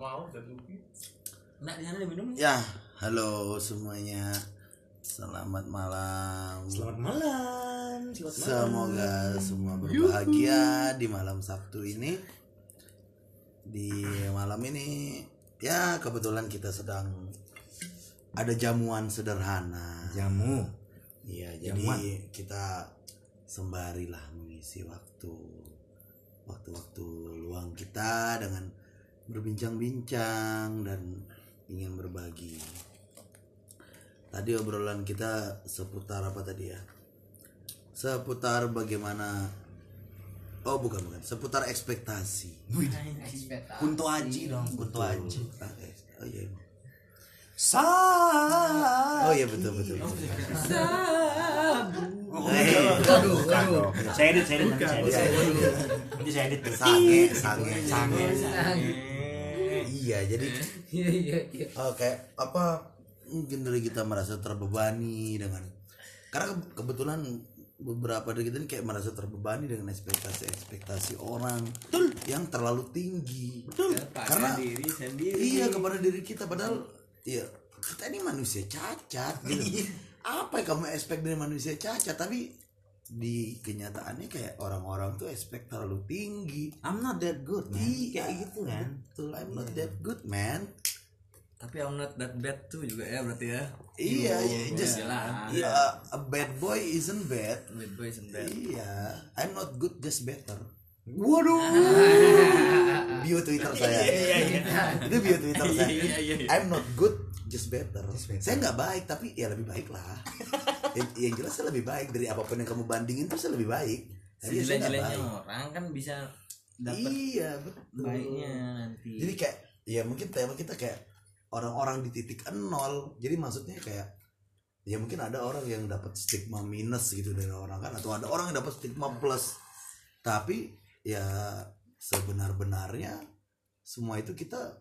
mau jadi Nak di sana ada minum? Ya, halo semuanya. Selamat malam. Selamat malam. Selamat malam. Semoga semua berbahagia di malam Sabtu ini. Di malam ini ya kebetulan kita sedang ada jamuan sederhana. Jamu. Iya, jadi kita sembari lah mengisi waktu waktu-waktu luang kita dengan berbincang-bincang dan ingin berbagi. Tadi obrolan kita seputar apa tadi ya? Seputar bagaimana Oh, bukan bukan, seputar ekspektasi. Kunto Aji dong, Kunto Aji. Ah, eh, Oh iya. Sa. Oh iya betul betul. betul. Oh, Eh, aduh, aduh. Saya edit, saya edit, saya edit. Nanti saya edit. sange, sange. Sange. Iya, jadi Iya iya iya. Oh, kayak apa mungkin dari kita merasa terbebani dengan karena ke- kebetulan beberapa dari kita ini kayak merasa terbebani dengan ekspektasi-ekspektasi orang yang terlalu tinggi. Betul. Karena diri sendiri. iya kepada diri kita padahal iya kita ini manusia cacat gitu. Apa yang kamu expect dari manusia cacat? Tapi di kenyataannya kayak orang-orang tuh expect terlalu tinggi I'm not that good, man. Iya. Kayak gitu kan. betul I'm not that good man Tapi I'm not that bad tuh juga ya berarti ya. Iya, iya, just jelas. ya, a bad boy isn't bad. Bad boys and bad. Iya, I'm not good, just better. Waduh, bio Twitter saya. Itu bio Twitter saya. Iya, iya, iya. I'm not good, just better. Saya nggak baik, tapi ya lebih baik lah. yang, yang jelas saya lebih baik dari apa pun yang kamu bandingin tuh saya lebih baik. Jadi ya saya nggak Sejelek-jeleknya baik. orang kan bisa dapat Iya betul. baiknya nanti. Jadi kayak ya mungkin tema kita kayak orang-orang di titik nol. Jadi maksudnya kayak ya mungkin ada orang yang dapat stigma minus gitu dari orang kan atau ada orang yang dapat stigma plus. Tapi ya sebenar-benarnya semua itu kita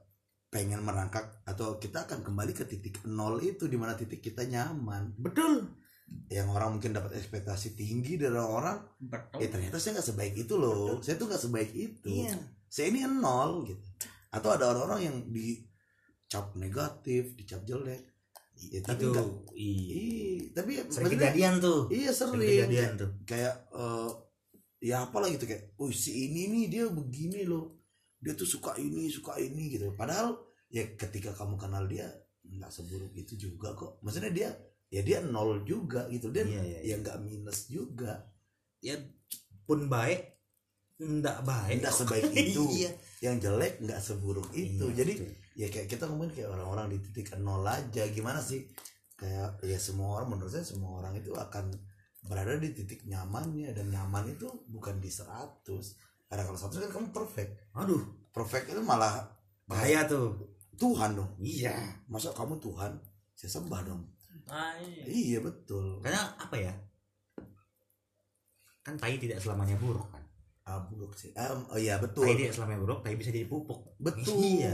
pengen merangkak atau kita akan kembali ke titik nol itu di mana titik kita nyaman. Betul. Yang orang mungkin dapat ekspektasi tinggi dari orang, Betul. eh ternyata saya nggak sebaik itu loh. Saya tuh nggak sebaik itu Iya. saya ini nol gitu atau ada orang-orang yang dicap negatif dicap jelek ya, tapi Itu. enggak Iya. Ih, tapi Sering kejadian tuh. iya Sering sering kejadian tuh. kayak eh, ya apalah gitu kayak oh si ini nih dia begini loh dia tuh suka ini suka ini gitu. Padahal ya ketika kamu kenal dia nggak seburuk itu juga kok. Maksudnya dia ya dia nol juga gitu. Dan Iya, iya, ya nggak minus juga. Ya pun baik enggak baik. nggak sebaik itu. Iya. yang jelek nggak seburuk itu. Iya, jadi betul. ya kayak kita ngomongin kayak orang-orang di titik nol aja. Gimana sih? Kayak ya semua orang menurut saya semua orang itu akan berada di titik nyamannya. Dan nyaman itu bukan di 100 karena kalau 100 kan kamu perfect Aduh, perfect itu malah bahaya tuh. Tuhan dong Iya. masa kamu Tuhan saya sembah dong Ah, iya. iya betul Karena apa ya? Kan tai tidak selamanya buruk kan. ah, buruk sih Ah, oh iya Tai betul tidak selamanya buruk, tai bisa jadi pupuk. betul Iya.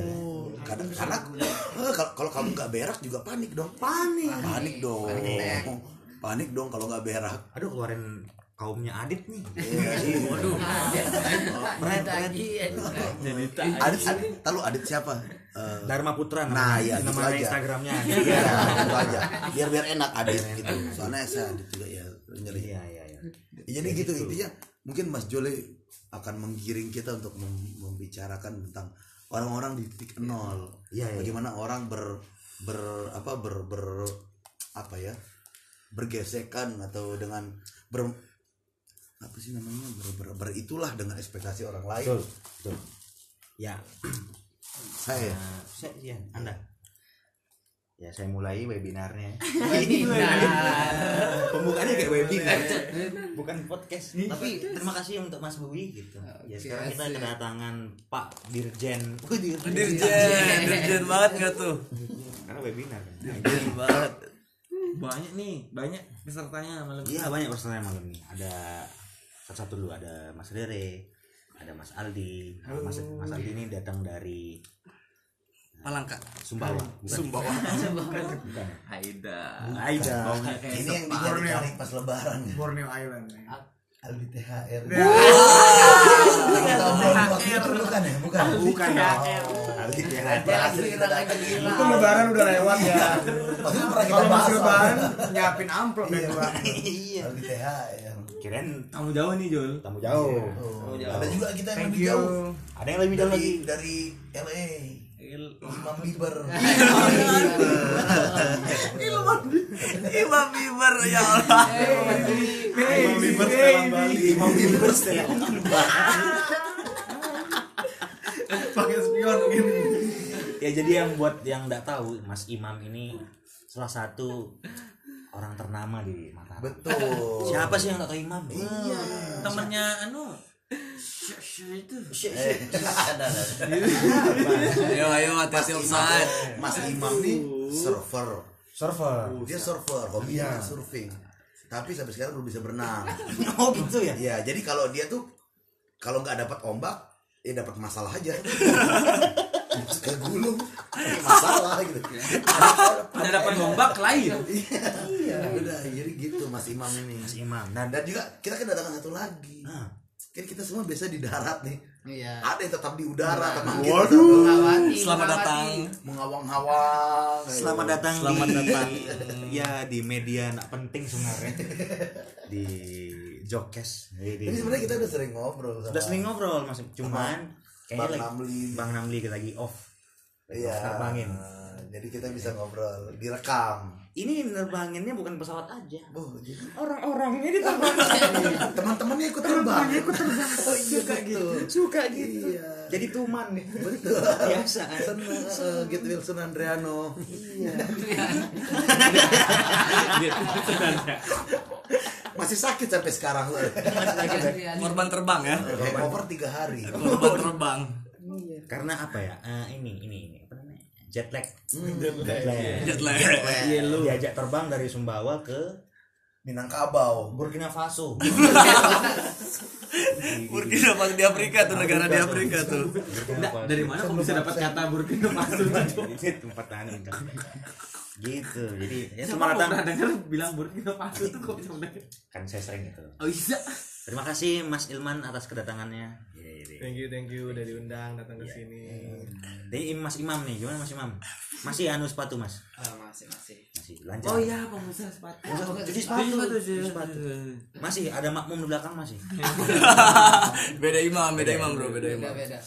kadang karena eh, kalau kalau kamu nggak berak juga panik dong Panik. panik dong Panik. panik dong kalau nggak berak Aduh keluarin kaumnya Adit nih. Iya, Waduh. Berat, lagi ya. Jadi. Adit, Adit, tahu Adit siapa? Eh, Dharma Putra Nah, namanya. iya, gitu nama aja. Instagramnya. Iya, itu aja. Biar biar enak Adit gitu. Soalnya saya Adit juga ya nyeri. Iya, iya, iya. Jadi gitu intinya mungkin Mas Jole akan menggiring kita untuk mem- membicarakan tentang orang-orang di titik nol. Iya, iya. Bagaimana orang ber ber apa ber ber apa ya? bergesekan atau dengan ber apa sih namanya ber, ber, beritulah dengan ekspektasi orang lain. Betul, betul. Ya, Saya Nah, saya, ya, Anda. Ya, saya mulai webinarnya. Webinar. Pembukaannya kayak webinar, bukan podcast. Tapi terima kasih untuk Mas Bui gitu. Ya, sekarang kita kedatangan Pak Dirjen. Oh, Dirjen. Dirjen, dirjen banget gak tuh? Karena webinar. kan. Dirjen banget. Banyak nih, banyak pesertanya malam ini. Iya, banyak peserta malam ini. Ada satu-satu dulu ada Mas Rere, ada Mas Aldi. Mas, Mas Aldi ini datang dari Palangka. Sumbawa. Sumbawa. Bukan. Aida. Aida. Baunya kayak Ini yang dicari pas lebaran ya. Borneo Island Aldi THR. Ya. Obrolin waktu itu bukan ya? Bukan. Bukan Ya, lagi datang gila. Itu lebaran udah lewat ya. Kalau masih lebaran nyiapin amplop iya Lagi THR. Kirain Kamu jauh nih Jul. tamu jauh Oh, jauh. ada juga kita yang Thank lebih you. jauh ada yang lebih jauh dari lagi dari LA Imam Bieber Imam Bieber ya Allah. Imam Bieber setelan Bali. Imam Bieber Pakai spion gini. ya jadi yang buat yang nggak tahu Mas Imam ini salah satu orang ternama di Mataram. Betul. Siapa sih yang nggak tahu Imam iya Temennya anu. Syah- Syah itu. Eh, ada Ayo ayo hati-hati offside. Mas Imam nih surfer Server. dia surfer hobinya surfing. Tapi sampai sekarang belum bisa berenang. Oh gitu ya? Ya jadi kalau dia tuh kalau nggak dapat ombak ya dapat masalah aja kayak gulung. Masalah gitu. Ada dapat ombak lain. iya. Udah jadi gitu Mas Imam ini. Mas Imam. Nah dan juga kita kedatangan satu lagi. Nah. kan kita semua biasa di darat nih. Iya. ada yang tetap di udara teman kita Waduh. Mengawati, Selamat datang. mengawang-awang Selamat datang Selamat di, datang. ya di media nak penting sebenarnya. Di Jokes Ini Jadi, sebenarnya kita udah sering ngobrol sama udah sering ngobrol mas. Cuman kayaknya Bang lagi Namli. Bang Namli lagi off Iya. Terbangin. Jadi kita bisa ngobrol, direkam. ini nerbanginnya bukan pesawat aja Oh, jadi orang-orangnya diterbangin teman-temannya ikut terbang. ikut terbang. Oh, iya kayak gitu. suka gitu Iya. jadi tuman nih Betul. biasa Senang uh, Git Wilson Andriano. Masih sakit sampai sekarang loh. Gantian. Korban terbang ya. Hangover tiga hari. Korban terbang. karena apa ya Eh, ini ini ini apa namanya jet lag Hmm, jet lag Jet lag. Iya, lu diajak terbang dari Sumbawa ke Minangkabau. Burkina Faso Burkina Faso di Afrika tuh negara di Afrika tuh. Faso. Dari mana kok bisa dapat kata Burkina Faso? Tempat tani kan. Gitu jadi ya pernah datang dengar bilang Burkina Faso tuh kok bisa mendengar? kan saya sering itu Oh iya. terima kasih Mas Ilman atas kedatangannya Iya, iya, iya. Thank you, thank you udah diundang datang ke sini. jadi Mas Imam nih gimana Mas Imam masih anu sepatu Mas Ah, masih masih. masih lancar Oh iya, pengusaha sepatu. cuci sepatu cuci sepatu masih ada makmum di belakang masih beda imam, beda imam bro, beda Beda imam. beda.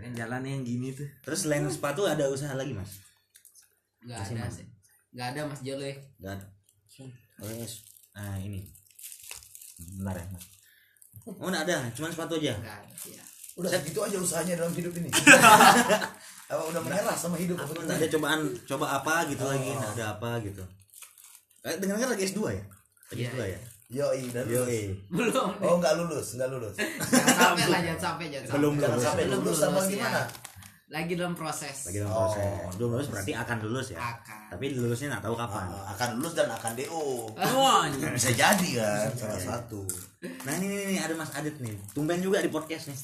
Yang jalan yang gini tuh. terus selain sepatu ada usaha lagi Mas Enggak ada sih. Enggak ada Mas Jole. Gak ada. Oh, yes. Nah, ini. Bentar ya, Mas. Oh, enggak ada, cuman sepatu aja. Enggak ada. Iya. Udah segitu aja usahanya dalam hidup ini. Apa udah menyerah sama hidup apa ada cobaan coba apa gitu lagi, enggak ada apa gitu. Eh, dengar lagi S2 ya? Lagi Iya, S2 ya? Yoi, dan Yo, Belum. Oh, enggak lulus, enggak lulus. Jangan sampai lah, jangan sampai, jangan sampai. Belum Jangan lulus. sampai Belum lulus sama lulus, gimana? Lagi dalam proses. Lagi dalam Oh. proses. Belum lulus berarti akan lulus ya. Akan. Tapi lulusnya enggak tahu kapan. Ah, akan lulus dan akan DO. Wah, anjing. Bisa jadi kan salah satu. Nah, ini, ini, ini ada Mas Adit nih. Tumben juga di podcast nih.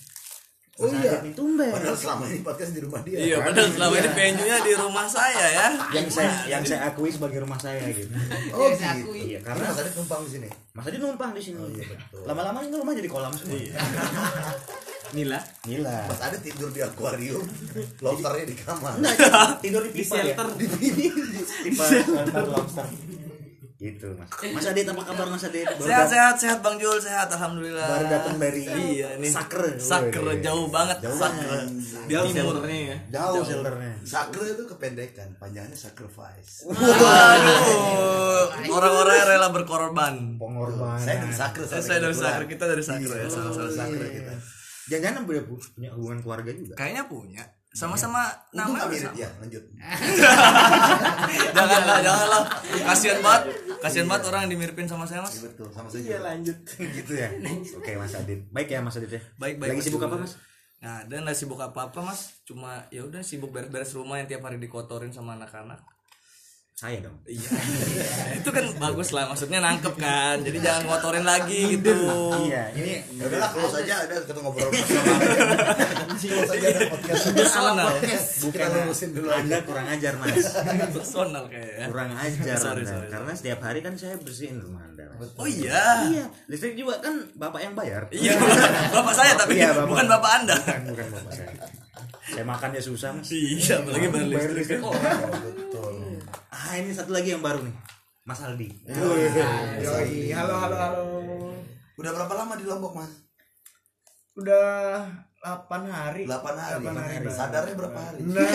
Oh Mas iya. Adit nih tumben. Padahal selama ini podcast di rumah dia. Iya, padahal selama ini venue-nya di rumah saya ya. yang saya yang saya akui sebagai rumah saya gitu. Oh, Yang saya gitu. akui. Iya, Karena Mas Adit numpang di sini. Mas Adit numpang di sini. Oh, iya, betul. Lama-lama ini rumah jadi kolam semua. Nila. Gila. Mas Adit tidur di akuarium, lobsternya di kamar. Nah, tidur di Di pipa ya. shelter. Di sini. Pipa shelter lobster. Gitu, Mas. Mas Adit apa kabar Mas Adit? Sehat sehat sehat Bang Jul, sehat alhamdulillah. Baru datang dari Iya nih. Sakre. Sakre jauh banget. Jauh Sakre. banget. Dia timurnya ya. Jauh shelternya. Sakre itu kependekan, panjangnya sacrifice. Waduh, orang-orang yang rela berkorban. Pengorbanan. Saya dari Sakre. Saya, saya dari Sakre, kita dari Sakre ya, sama-sama Sakre Sakre kita. Jangan-jangan punya punya hubungan keluarga juga. Kayaknya punya. Sama-sama Untung nama mirip ya, lanjut. Janganlah, janganlah. Kasihan banget. Kasihan banget orang yang dimiripin sama saya, Mas. Iya, Betul, sama saja. lanjut. gitu ya. Oke, Mas Adit. Baik ya Mas Adit ya. Baik, baik. Lagi Mas sibuk apa, Mas? Nah, dan nggak sibuk apa-apa, Mas. Cuma ya udah sibuk beres-beres rumah yang tiap hari dikotorin sama anak-anak. Saya dong Iya. itu kan bagus lah maksudnya nangkep kan. Jadi jangan ngotorin lagi gitu. iya ini Ya udahlah close aja ada kita ngobrol bersama. Close aja ada podcast. Personal. Kita lurusin dulu anda kurang ajar mas Personal kayaknya. kurang ajar Sorry, Anda. sorry, karena setiap hari kan saya bersihin rumah anda Mas. Oh iya. iya listrik juga kan bapak yang bayar Iya, bapak saya tapi Iya, bapak. bukan bapak Anda. bukan bukan bapak saya saya makannya susah mas Iya, apalagi bayar listrik. listrik Oh, betul. Ah ini satu lagi yang baru nih. Mas Aldi. Yoi, halo halo halo. Udah berapa lama di Lombok, Mas? Udah 8 hari. 8 hari. Delapan hari, Bang. Sadarnya berapa hari? Nah,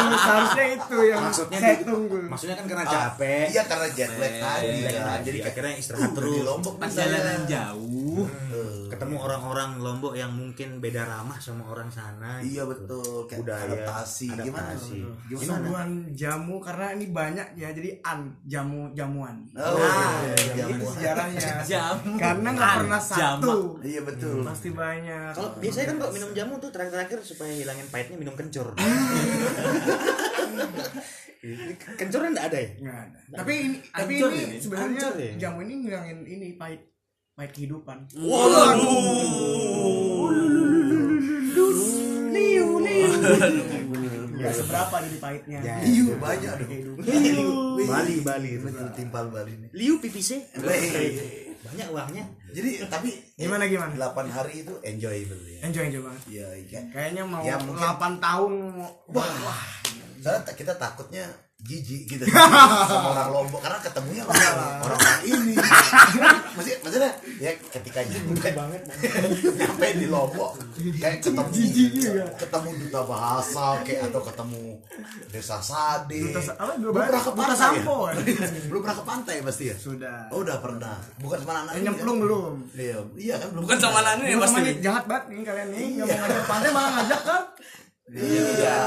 itu seharusnya itu yang maksudnya saya di- tunggu. maksudnya kan karena Ah, capek Iya karena jet lag tadi Iya, kan. jadi akhirnya istirahat terus di Lombok nih perjalanan jauh Eh, ketemu orang-orang Lombok yang mungkin beda ramah sama orang sana Iya gitu. betul, kayak budaya adaptasi. Gimana? adaptasi. Gimana? Suguhan jamu karena ini banyak ya jadi an jamu jamuan. Oh, Nah, iya, itu jamuan. sejarahnya. Jamu. Karena nggak pernah satu. Iya betul. Pasti banyak. Biasanya kan kalau minum jamu tuh terakhir-terakhir supaya hilangin pahitnya minum kencur kencur enggak ada ya Nggak ada. Tapi ini tapi Hancur ini ini. sebenarnya ya? jamu ini ngilangin ini pahit pahit kehidupan. Nggak seberapa jadi pahitnya. Ya. Iya banyak dong. Wih, Bali Bali betul timpal Bali nih. Liu PPC. Banyak uangnya Jadi tapi Gimana gimana? 8 hari itu enjoyable ya. Enjoy enjoy banget. Iya, iya. Kayaknya mau Ya, mungkin- 8 tahun mau- Wah. Soalnya ta- kita takutnya jijik gitu sama orang Lombok karena ketemunya sama orang-orang ini. Maksudnya, maksudnya ya ketika nyampe banget nyampe di Lombok kayak ketemu ketemu duta bahasa kayak atau ketemu desa Sade. Duta sa- apa? Belum pernah ke pantai Sampo, ya? Belum pernah ke pantai pasti ya? Sudah. Oh, udah pernah. Bukan sama anak Eh, nyemplung belum? Iya, iya kan belum. Bukan sama anak ini pasti. jahat banget nih kalian nih nggak mau ngajak pantai malah ngajak kan? Iya.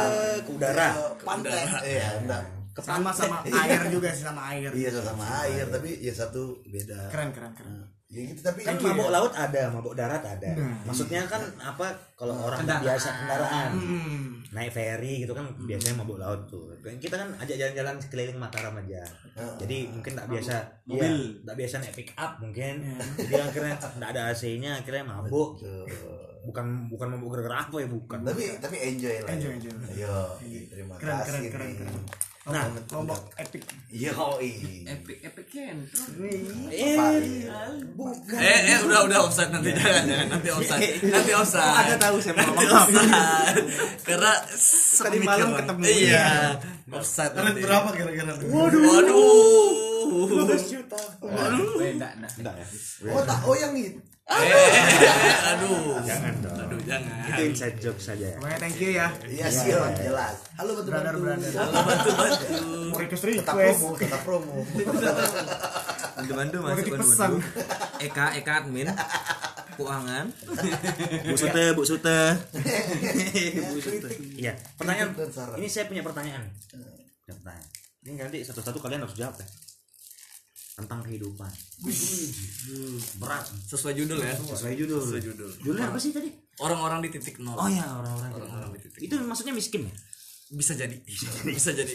ke udara Ke pantai. Iya, enggak. Sama sama air juga sih sama air. Iya sama air tapi ya satu beda. Keren keren keren. Ya gitu tapi kan mabuk laut ada mabuk darat ada. Maksudnya kan apa kalau orang biasa kendaraan. Hmm. naik ferry gitu kan biasanya mabuk laut tuh. Kita kan ajak jalan-jalan sekeliling Mataram aja. Jadi mungkin tak biasa mobil. tak biasa naik pick up mungkin. Jadi akhirnya nggak ada AC-nya akhirnya mabuk bukan bukan mabuk gara-gara apa ya bukan. Tapi tapi enjoy lah. Enjoy, enjoy. Yo, terima Keren, kasih. keren, keren, keren. Nah Lombok epic. Yo, epic epic kan eh Eh, eh udah udah offside nanti jangan jangan nanti offside. Nanti offside. ada tahu saya mau offside. Karena Tadi malam ketemu. Iya. Offside. Berapa kira-kira? Waduh. Beda dah enggak ya Oh, tak, oh yang itu. Aduh. jangan dong Aduh, jangan. itu inside joke saja ya Pokoknya thank you ya. Iya, siap, jelas. Halo bantu Brother, bantu. brother. Bantu-bantu. Mau request Tetap request. promo, tetap promo. bantu-bantu Mau masuk pesan. Eka Eka admin keuangan Bu Sute, Bu Sute. Bu Sute. Iya, pertanyaan ini saya punya pertanyaan. Pertanyaan. Ini nanti satu-satu kalian harus jawab ya. Tentang kehidupan. Berat. Sesuai judul ya. Sesuai judul. Sesuai judul. Judulnya apa sih tadi? Orang-orang di titik nol. Oh ya, orang-orang. Orang-orang di titik. Itu maksudnya miskin ya? Bisa jadi. Bisa jadi.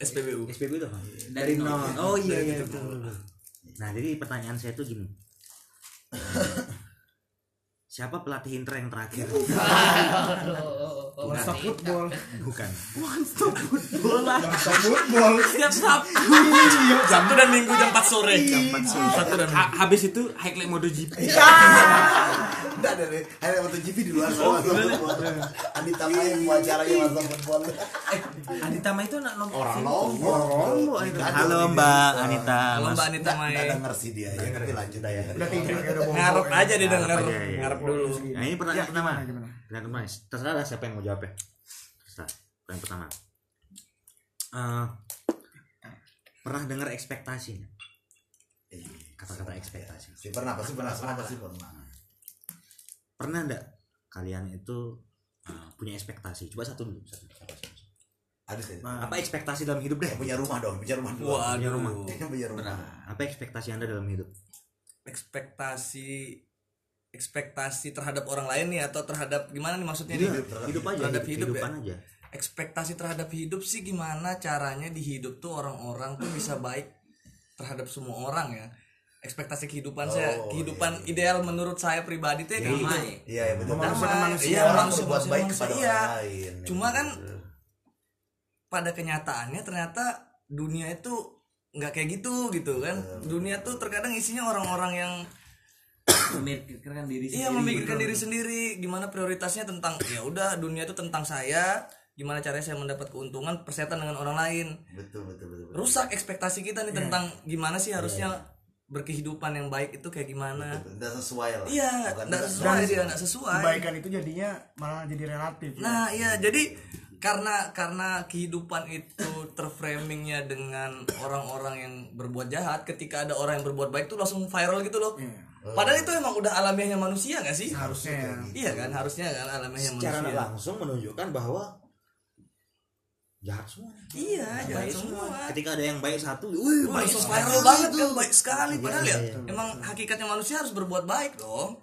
SPBU. SPB itu apa? Dari nol. Oh iya iya. Nah, jadi pertanyaan saya tuh gini. Siapa pelatih Inter yang terakhir? One football. Bukan. Bola. football. Setiap Sabtu. Sabtu dan Minggu jam 4 sore. Jam 4 sore. Sabtu dan Ha- habis itu highlight MotoGP Enggak ada deh. Hanya MotoGP di luar sana. Anita main wawancaranya masa football. Anita Tama itu anak nomor Orang Lombok. Halo Mbak Anita. Mas. Mbak Anita Enggak main denger sih dia ya, tapi lanjut aja. Ngarep aja aja, iya. Ngarep dulu. Nah ini pertanyaan Ya, pertama. gimana, gimana? Pertanyaan pertama. Terserah lah siapa yang mau jawab ya. Terserah. Pertanyaan pertama. Eh, pernah dengar ekspektasi nggak? Kata-kata ekspektasi. Si pernah pasti pernah semua pasti pernah. Pernah enggak kalian itu eh, punya ekspektasi? Coba satu dulu. Satu, satu, satu. Ada sih. Apa ekspektasi dalam hidup deh? Punya rumah dong, punya rumah dulu. Waduh. rumah. Yang punya rumah. Apa ekspektasi anda dalam hidup? Ekspektasi ekspektasi terhadap orang lain nih atau terhadap gimana nih maksudnya nih? Hidup, hidup aja. Terhadap hidup, ya? aja. ekspektasi terhadap hidup sih gimana caranya di hidup tuh orang-orang tuh bisa baik terhadap semua orang ya ekspektasi kehidupan saya Oh, kehidupan ideal menurut saya pribadi tuh ya kayak gitu Iya, iya betul. Manusia ke manusia. iya Orang manusia berbuat baik manusia, kepada iya. orang lain. cuma kan pada kenyataannya ternyata dunia itu nggak kayak gitu gitu kan dunia tuh terkadang isinya orang-orang yang memikirkan diri iya sendiri. memikirkan diri sendiri gimana prioritasnya tentang ya udah dunia itu tentang saya gimana caranya saya mendapat keuntungan persetan dengan orang lain betul betul betul. betul. rusak ekspektasi kita nih tentang gimana sih harusnya berkehidupan yang baik itu kayak gimana Tidak sesuai lah. iya tidak sesuai dia nggak sesuai kebaikan itu jadinya malah jadi relatif ya. Nah, iya jadi karena karena kehidupan itu terframingnya dengan orang-orang yang berbuat jahat, ketika ada orang yang berbuat baik tuh langsung viral gitu loh. Padahal itu emang udah alamiahnya manusia gak sih? harusnya Iya kan, harusnya kan alamiahnya secara manusia. nggak langsung menunjukkan bahwa jahat semua Iya, jahat Baik semua. ketika ada yang baik satu wih Wah, baik sekali viral banget kan, baik sekali. Padahal ya, iya. emang hakikatnya manusia harus berbuat baik dong.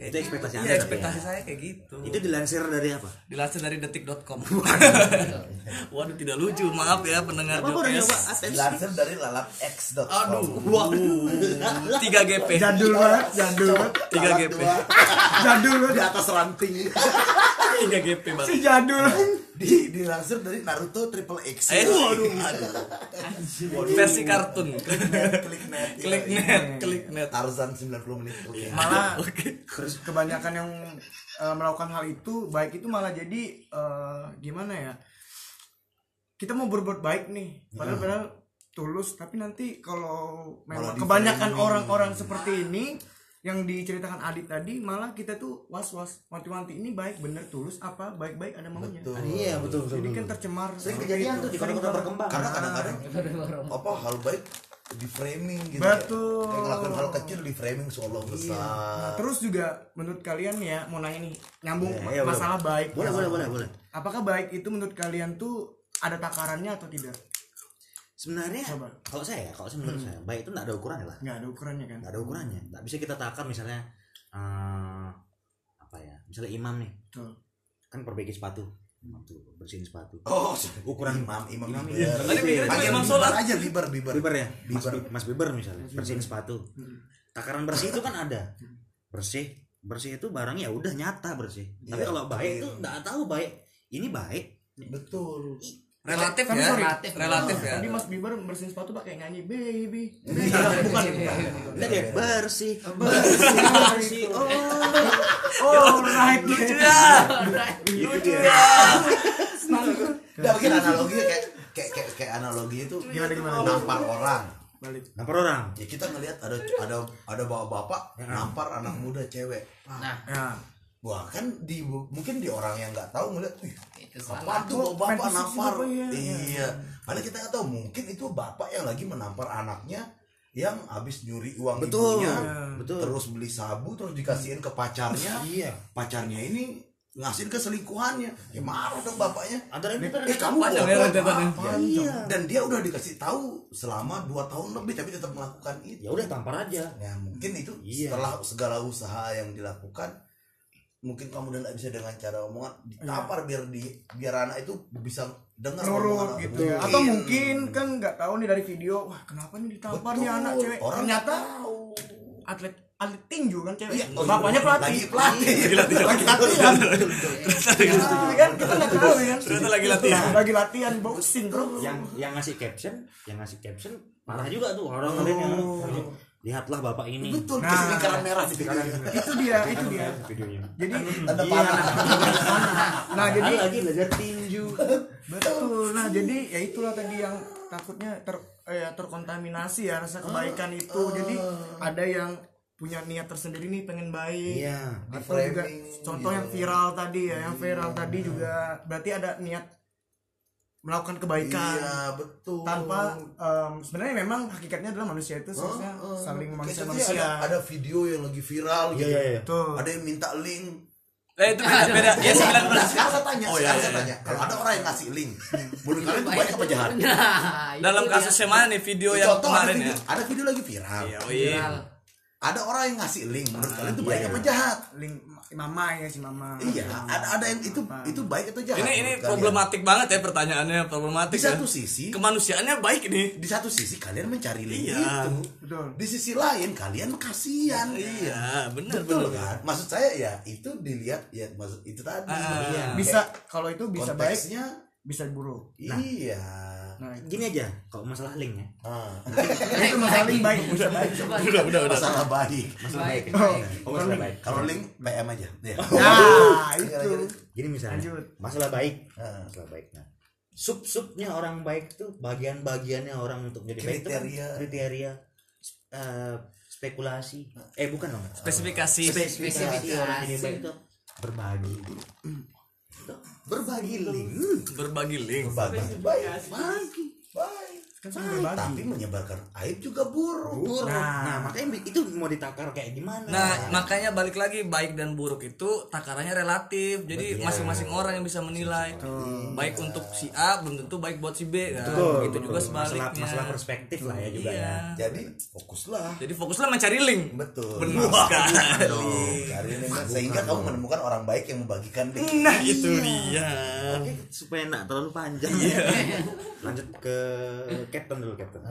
Iya, iya. itu ekspektasi Iya, anda tapi ekspektasi ya. saya kayak gitu. itu dilansir dari apa Dilansir dari detik.com. Waduh, tidak lucu. Maaf ya pendengar apa udah Jokes. nyoba atensi Lansir dari lalapx.com. Aduh, waduh. 3 GP. jadul banget jadul banget 3 GP. jadul di atas ranting 3 GP banget. si jadul di dilansir dari Naruto Triple X. Eh, waduh, versi kartun. klik net, klik net. Klik net, klik net. Tarzan 90 menit. Oke. malah kebanyakan yang eh, melakukan hal itu baik itu malah jadi eh, gimana ya kita mau berbuat baik nih padahal padahal tulus tapi nanti kalau memang kebanyakan orang-orang seperti ini yang diceritakan Adit tadi malah kita tuh was-was wanti-wanti ini baik bener tulus apa baik-baik ada maunya Betul. iya betul betul, jadi betul. kan tercemar sering kejadian itu. tuh di kota-kota berkembang Karena kadang-kadang apa hal baik di framing gitu. Betul. Kayak ngelakuin hal kecil di framing seolah Nah, besar. terus juga menurut kalian ya mau nanya nih nyambung Iya, ma- iya, boleh. masalah baik boleh boleh boleh boleh apakah baik itu menurut kalian tuh ada takarannya atau tidak sebenarnya Coba. kalau saya kalau menurut saya baik itu nggak ada ukurannya lah. Nggak ada ukurannya kan? Nggak ada ukurannya. Nggak bisa kita takar misalnya eh, apa ya misalnya imam nih. Betul. kan perbaiki sepatu. Imam tuh bersihin sepatu. Oh, ukuran imam, imam, imam ini. Tadi Panggil imam sholat. aja Biber, Biber. Biber ya? Mas, Biber. Bi- Mas Biber misalnya bersihin sepatu. Takaran bersih itu kan ada. Bersih bersih itu barangnya ya udah nyata bersih. Tapi Iya. kalau baik itu nggak tahu baik ini baik. Betul. Relatif ya. sorry. Relatif ya. tadi Mas Bieber bersihin sepatu pakai nyanyi baby bukan Udah deh, bersih bersih bersih oh oh right Lucu ya. lucu ya Udah bikin analoginya kayak kayak kayak, kayak analogi itu Gimana, gimana? nampar orang. balik nampar orang Ya kita ngelihat ada ada ada bapak-bapak nampar anak muda cewek. Nah, ya Wah kan di mungkin di orang yang nggak tahu ngeliat, wih salah. tuh bapak nampar? ya? Iya. Padahal kita nggak tahu mungkin itu bapak yang lagi menampar anaknya yang habis nyuri uang betul ibunya, betul terus beli sabu, terus dikasihin ke pacarnya. iya Pacarnya ini ngasihin ke selingkuhannya. Ya marah dong bapaknya. ada yang Eh kamu bodoh ya apa? Iya. Dan dia udah dikasih tahu selama 2 tahun lebih tapi tetap melakukan itu. ya udah tampar aja Ya mungkin itu Iya. setelah segala usaha yang dilakukan mungkin kamu udah nggak bisa dengan cara omongan ditampar biar di biar anak itu bisa dengar nurut omongan gitu ya. Mungkin. atau mungkin. kan nggak tahu nih dari video wah kenapa nih ditampar nih anak cewek? Orang ternyata nggak tahu. atlet atlet tinju kan cewek? Iya, oh, bapaknya iya. pelatih. lagi pelatih. Lagi latihan. Nah, kan kita nggak tahu kan Ternyata lagi latihan. lagi latihan boxing bro. Yang yang ngasih caption yang ngasih caption parah juga tuh orang ngeliatnya lihatlah bapak ini. Betul Nah. lingkaran merah di itu dia itu dia. videonya jadi tanda Iya. panah nah jadi lagi belajar tinju. Betul. Nah jadi ya itulah tadi yang takutnya ter eh, terkontaminasi ya rasa kebaikan itu. Jadi ada yang punya niat tersendiri nih pengen baik. Iya atau juga contoh gitu. yang viral tadi ya yang viral tadi juga. Berarti ada niat melakukan kebaikan iya betul tanpa em, sebenarnya memang hakikatnya adalah manusia itu seharusnya oh. saling manusia manusia ada, ada video yang lagi viral iya gitu iya iya tuh ada yang minta link Eh itu beda beda. Ya 19. Nah, sekarang saya tanya, Oh, iya, iya, saya tanya, kalau ada orang yang ngasih link, menurut kalian itu baik apa jahat? Nah, Dalam kasus yang mana nih video yang Contoh ada kemarin video, ya? ada video lagi viral. Iya, oh iya. Ada orang yang ngasih link, menurut kalian itu baik iya, apa iya. jahat? link mama ya si mama. Iya ada ada yang itu itu baik atau jahat ini ini kalian? problematik banget ya pertanyaannya di problematik satu ya. sisi kemanusiaannya baik nih. Di satu sisi kalian mencari link Iya. itu. Betul. Di sisi lain kalian kasihan. Iya benar betul benar. kan? Maksud saya ya itu dilihat ya maksud itu tadi. Ah, Iya. bisa kalau itu bisa baik konteksnya bisa buruk. Iya nah gini aja kalau masalah link ya. Ah. itu masalah link. Baik. Bisa baik. Udah udah udah. Masalah baik. Masalah baik, Baik, baik. oh masalah baik. kalau link PM aja. Ya. nah itu. gini misalnya Lanjut. masalah baik. Ah. masalah baik. Nah sub subnya orang baik tuh bagian bagiannya orang untuk jadi baik itu kan Kriteria. kriteria eh, spekulasi. Eh bukan dong. Spesifikasi. Spesifikasi. Spesifikasi. orang jadi baik itu berbagi berbagi link. Berbagi link. Berbagi. Baik. Bagi baik kan sama berbagi tapi menyebarkan aib juga buruk buruk Nah. nah, makanya itu mau ditakar kayak gimana Nah, makanya balik lagi baik dan buruk itu takarannya relatif. Jadi masing-masing orang yang bisa menilai. Baik untuk si A belum tentu baik buat si B kan. Betul, Itu juga betul. sebaliknya. masalah, masalah perspektif lah ya juga Iya. ya jadi fokuslah Jadi fokuslah mencari link. betul Benar sekali. cari link sehingga kamu menemukan orang baik yang membagikan link Nah, itu dia. Oke, supaya nggak terlalu panjang lanjut ke captain dulu captain.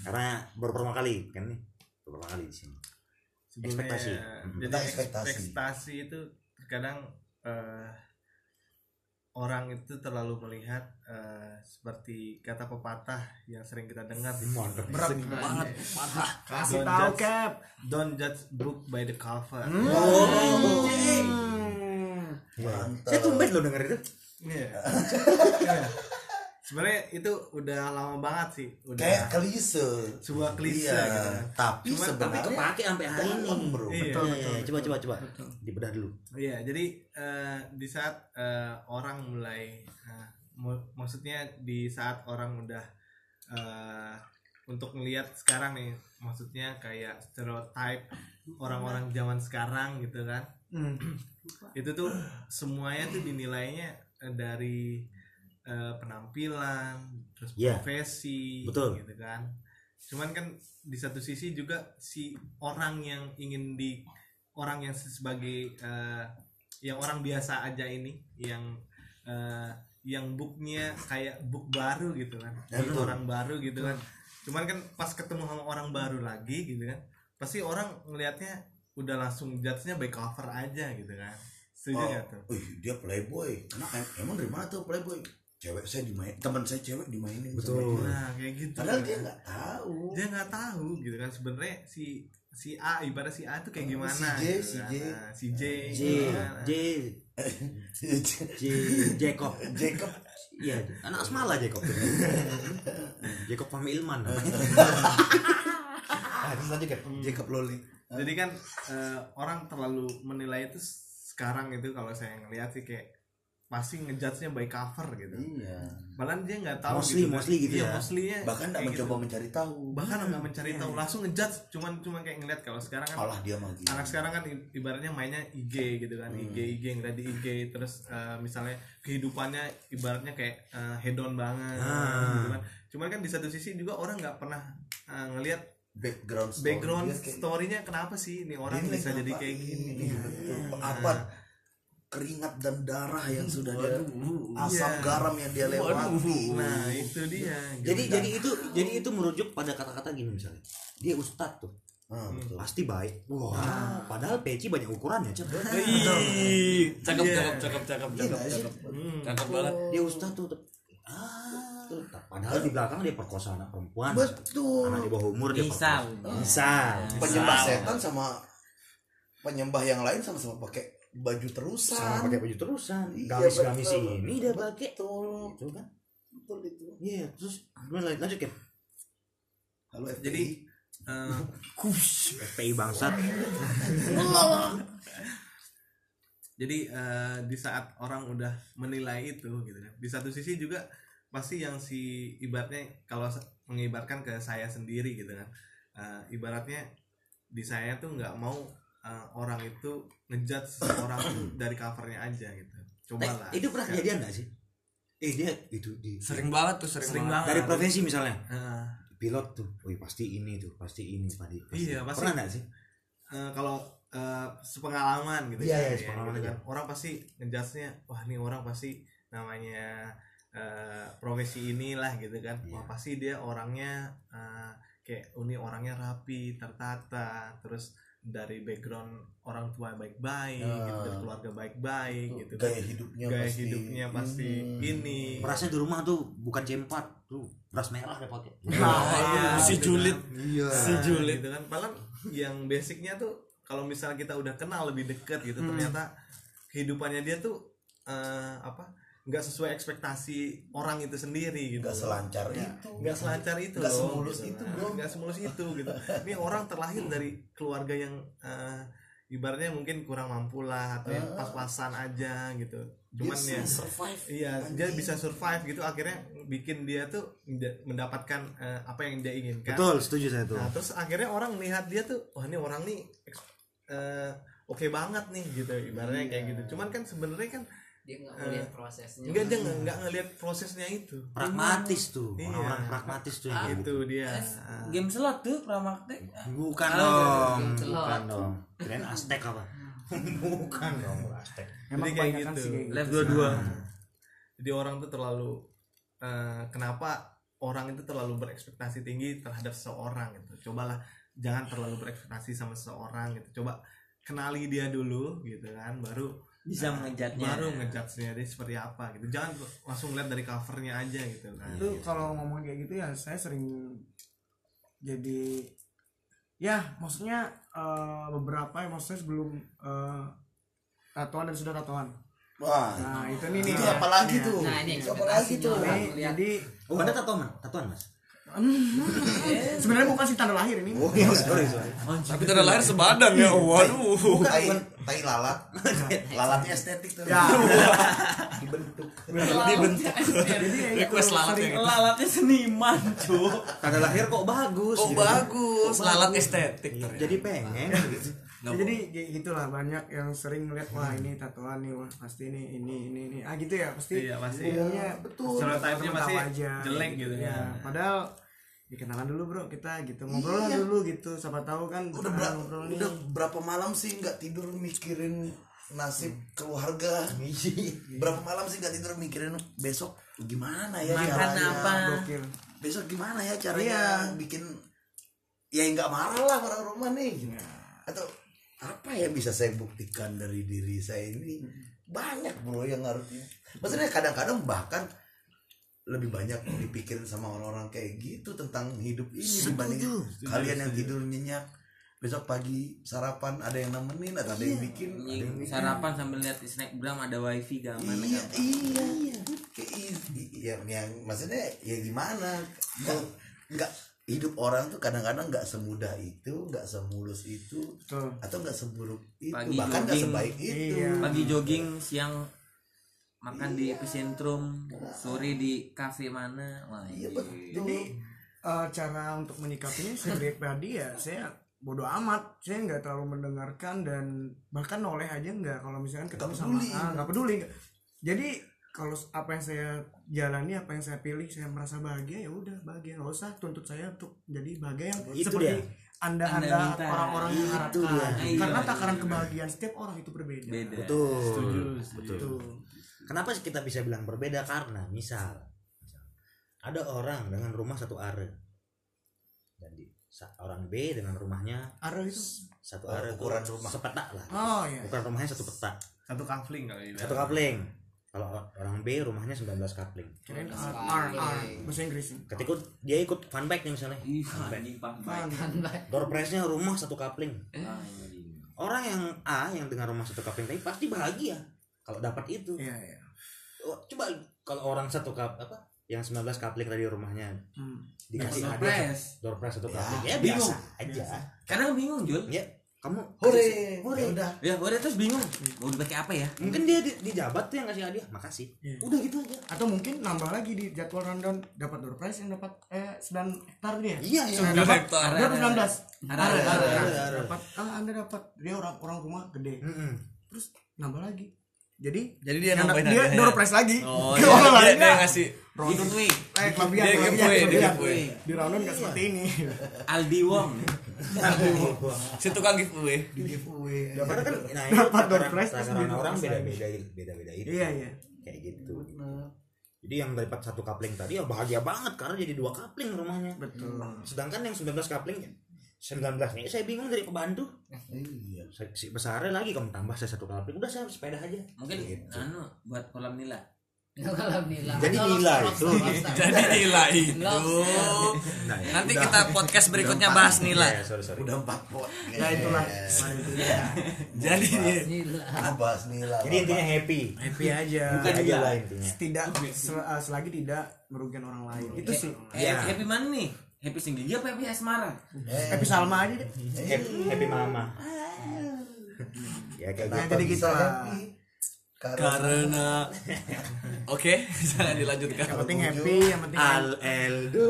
Karena baru pertama kali kan nih? Baru pertama kali di sini. Sebelumnya, Ekspektasi. jadi Tentang ekspektasi. ekspektasi itu terkadang eh, orang itu terlalu melihat eh, seperti kata pepatah yang sering kita dengar di Mantap. berat Banget. parah. kasih Don't tahu judge- cap. don't judge book by the cover. Mantap. Saya tumben lo denger itu. Iya. Iya. Sebenarnya itu udah lama banget sih udah kayak klise sebuah klise Iya, gitu kan. tapi Cuma- sebenarnya tapi kepake sampai hari ini bro. Iya. betul, betul, coba coba coba dibedah dulu Iya, jadi eh, di saat eh, orang mulai, mu- maksudnya di saat orang udah eh, untuk ngelihat sekarang nih, maksudnya kayak stereotype orang-orang zaman sekarang gitu kan, Hmm. itu tuh semuanya tuh dinilainya dari eh, penampilan, terus Iya. profesi, Betul. gitu kan. Cuman kan di satu sisi juga si orang yang ingin di orang yang sebagai eh, yang orang biasa aja ini yang eh, yang booknya kayak book baru gitu kan. Book orang baru gitu kan. Cuman kan pas ketemu sama orang baru lagi gitu kan pasti orang ngelihatnya udah langsung judge-nya by cover aja gitu kan. Setuju oh, tuh? wih, dia playboy. Em- emang dari mana tuh playboy cewek saya dimain teman saya cewek dimainin Betul. nah kayak gitu padahal kan. dia nggak tahu. Dia nggak tahu gitu kan sebenarnya si si A ibarat si A tuh kayak Oh, gimana si J, gitu si kan. J. Nah, si J. J kan. J. J Jacob. Jacob. Iya anak semala Jacob. Jacob Fahmi Ilman. Ah terus lanjut kan Jacob Loli jadi kan eh, orang terlalu menilai itu sekarang itu kalau saya ngeliat sih kayak pasti ngejudge-nya by cover gitu iya malah dia nggak tahu Mostly- kan. mostly gitu iya, ya. bahkan nggak kayak mencoba gitu. mencari tahu bahkan nggak mencari tahu langsung ngejudge cuman cuman kayak ngeliat kalau sekarang kan malah dia magi anak sekarang kan ibaratnya mainnya IG gitu kan Hmm. IG IG ngeliat di IG terus eh, misalnya kehidupannya ibaratnya kayak eh, hedon banget Ah. gitu kan cuman kan di satu sisi juga orang nggak pernah eh, ngelihat background story background story-nya kenapa sih ini orang Ini bisa jadi kayak ini? gini Iya, betul. apa keringat dan darah yang sudah dia asam Iya. garam yang dia lewati nah itu dia jadi jadi itu jadi itu merujuk pada kata-kata gini misalnya dia ustad tuh Ah, betul. pasti baik wah padahal peci banyak ukurannya cep Ih, cakep Iya. cakep cakep cakep Iya cakep sih? cakep. Hmm. Cakep banget. dia ustad tuh tuh. ah tuh padahal di belakang dia perkosa anak perempuan betul anak di bawah umur dia Misal. perkosa. misal penyembah setan sama penyembah yang lain sama-sama pakai baju terusan. sama pakai baju terusan. Iya, gamis gamis ini dia pakai. Betul itu kan? Betul itu. Iya terus lanjut lanjut ya halo FPI. jadi eh, FPI bangsat. Jadi eh, di saat orang udah menilai itu gitu kan. Di satu sisi juga pasti yang si ibaratnya kalau mengibarkan ke saya sendiri gitu kan. Eh, ibaratnya di saya tuh nggak mau eh, orang itu ngejudge seseorang tuh dari covernya aja gitu cobalah Eh, itu pernah kejadian nggak sih eh dia itu di Sering banget tuh, sering, Sering banget. dari profesi misalnya Eh, pilot tuh wih pasti ini tuh pasti ini pasti, pasti. Iya, pasti. pernah nggak sih eh, kalau eh, sepengalaman gitu Iya, kan, iya, ya, sepengalaman gitu aja. kan. orang pasti ngejudge-nya wah ini orang pasti namanya eh, profesi inilah gitu kan Iya. wah pasti dia orangnya eh, kayak ini orangnya rapi tertata terus dari background orang tua baik-baik gitu dari keluarga baik-baik gitu kan. gaya hidupnya gaya pasti hidupnya pasti ini Berasnya di rumah tuh bukan C4 tuh beras merah dia pakai. Iya, si gitu julid kan. iya si julid gitu kan padahal yang basicnya tuh kalau misalnya kita udah kenal lebih deket gitu Hmm. ternyata kehidupannya dia tuh eh, apa nggak sesuai ekspektasi orang itu sendiri gitu. Nggak selancar itu. Nggak selancar itu Nggak semulus gitu. itu, Nah, bro. nggak semulus itu gitu. Ini orang terlahir dari keluarga yang eh, ibaratnya mungkin kurang mampu lah atau yang pas-pasan aja gitu. Cuman ya survive Iya, dia bisa survive gitu. Akhirnya bikin dia tuh menda- mendapatkan eh, apa yang dia inginkan. Betul, setuju saya tuh. Nah, terus akhirnya orang melihat dia tuh, wah ini orang nih eh, oke banget nih gitu, ibaratnya kayak gitu. Cuman kan sebenarnya kan dia nggak ngeliat prosesnya enggak dia nggak ngelihat prosesnya itu. Pragmatis tuh, Iya. orang-orang pragmatis tuh yang kayak Itu gitu. dia. game slot tuh pramaktek Bukan Ah, dong, gitu. bukan dong. Kirain Aztec apa? bukan dong, Aztec. emang Jadi kayak gitu. kayak gitu. live dua-dua Jadi orang tuh terlalu eh, kenapa orang itu terlalu berekspektasi tinggi terhadap seseorang gitu. Cobalah jangan terlalu berekspektasi sama seseorang gitu. Coba kenali dia dulu gitu kan, baru bisa mengejatnya baru ngejudge-nya dia seperti apa gitu. Jangan langsung lihat dari covernya aja gitu. Kan itu kalau ngomong kayak gitu ya saya sering jadi ya maksudnya eh, beberapa ya maksudnya sebelum eh, tatoan dan sudah tatoan wah. Nah itu nih nih. Itu ya. apalagi Iya. tuh. nah ini itu apalagi tuh. jadi Oh, ada tatoan, tatoan Mas? sebenarnya bukan sih tanda lahir ini. Oh iya sorry sorry. Tapi tanda lahir sebadan ya waduh. Tai tai lalat. Lalatnya estetik tuh. Ya. Dibentuk. Dibentuk. Jadi ya request lalat sering yang itu lalatnya seniman cuy Tanda lahir kok bagus. oh gitu. bagus? Lalat estetik Iya. Jadi pengen. gitu. Ya, jadi gitulah banyak yang sering melihat wah ini tatoan nih wah pasti ini ini ini ini. Ah gitu ya pasti Iya, pasti. umumnya betul. Stereotipnya pasti aja jelek gitu. ya. Ya. padahal dikenalan dulu bro kita gitu. Ngobrol lah dulu gitu siapa tahu kan udah ah, berapa ngobrol nih. udah berapa malam sih nggak tidur mikirin nasib keluarga? Berapa malam sih nggak tidur mikirin besok? Gimana ya Makan caranya? apa? gokil. Besok gimana ya caranya bikin ya nggak marah lah orang rumah nih. Atau apa ya bisa saya buktikan dari diri saya ini? Banyak bro yang harus maksudnya kadang-kadang bahkan lebih banyak dipikirin sama orang-orang kayak gitu tentang hidup ini dibanding kalian yang tidur nyenyak. Besok pagi sarapan ada yang nemenin atau ada yang bikin ada yang bikin. sarapan sambil lihat di snapgram ada wifi gak mana iya iya iya. Kayak i- yang, yang maksudnya ya gimana? Nggak nggak hidup orang tuh kadang-kadang nggak semudah itu nggak semulus itu Betul. atau nggak seburuk itu Pagi bahkan nggak jogging. sebaik itu Iya. pagi jogging siang makan di epicentrum sore di kafe mana wah iya betul jadi eh, cara untuk menyikapinya saya pribadi ya saya bodoh amat saya nggak terlalu mendengarkan dan bahkan noleh aja nggak kalau misalkan ketemu Nggak sama peduli. ah, nggak peduli nggak. jadi kalau apa yang saya jalani apa yang saya pilih saya merasa bahagia ya udah bahagia nggak usah tuntut saya untuk jadi bahagia yang Itu seperti dia. anda Anda orang-orang yang Itu harapkan dia. karena Iya. takaran kebahagiaan setiap orang itu berbeda beda Betul. Betul. Kenapa sih kita bisa bilang berbeda? Karena misal ada orang dengan rumah satu are dan di, orang B dengan rumahnya Ara itu satu Oh, are ukuran rumah. sepetak lah oh ya bukan rumahnya satu petak satu kafling kali satu kapling kalau orang B rumahnya 19 kapling. R R R bahasa Inggris. Ketika dia ikut fun fact nih misalnya. Fun Fun. door prize-nya rumah satu kapling. Ah, anjing. orang yang A yang dengan rumah satu kapling tadi pasti bahagia. Kalau dapat itu. Iya iya. Oh, coba kalau orang satu kap apa? Yang 19 kapling tadi rumahnya. Hmm. dikasih Door hadiah. prize. door prize satu Ya, kapling. Ya, bingung. biasa aja. Kadang bingung Jul. Ya kamu hore. Hore. ya udah. Ya udah terus bingung mau dipakai apa ya? Mungkin dia di, di jabat tuh yang ngasih hadiah makasih. Iya. udah gitu aja. Atau mungkin nambah lagi di jadwal rundown dapat door prize yang dapat eh 9 hektar dia iya iya. Sembilan hektar. dia dapat 19 Ada, ada ada, ada ada, ada. dapat. Ah anda dapat. Dia orang orang rumah gede. Mm-mm. terus nambah lagi jadi Jadi dia nambahin dia door prize lagi. Oh, Ke iya, orang dia, lainnya. dia ngasih giveaway. Eh kelebihan Dia kelebihan, di Raunon nggak seperti ini. Aldi Wong. Si tukang giveaway. di giveaway. Kan nah, itu Dapat door prize, takaran beli door orang prize beda-beda beda-beda itu. iya iya. Kayak gitu. Jadi yang dapat satu kapling tadi ya bahagia banget karena jadi dua kapling rumahnya. betul. Sedangkan yang 19 kapling 19 nya saya bingung dari pembantu. iya Saya- Si besarnya lagi kamu tambah saya satu kapling udah saya sepeda aja. mungkin Gitu. anu buat kolam nila. Jadi Atau nila rockstar, itu. rockstar. Jadi nila itu. Nah, ya. Nanti kita podcast berikutnya bahas nila. Ya, sorry, sorry. udah empat pot ya itulah Mari itu ya. Jadi Nila. bahas nila Jadi intinya happy. happy aja Bukan aja lah intinya. tidak uh, selagi tidak merugikan orang lain itu sih eh, happy mana nih happy singgigi apa happy asmara happy Salma aja deh Happy, happy mama. Ya kayak gitu. jadi gitu lah karena karena oke jangan dilanjutkan. yang penting happy yang penting Al Eldo.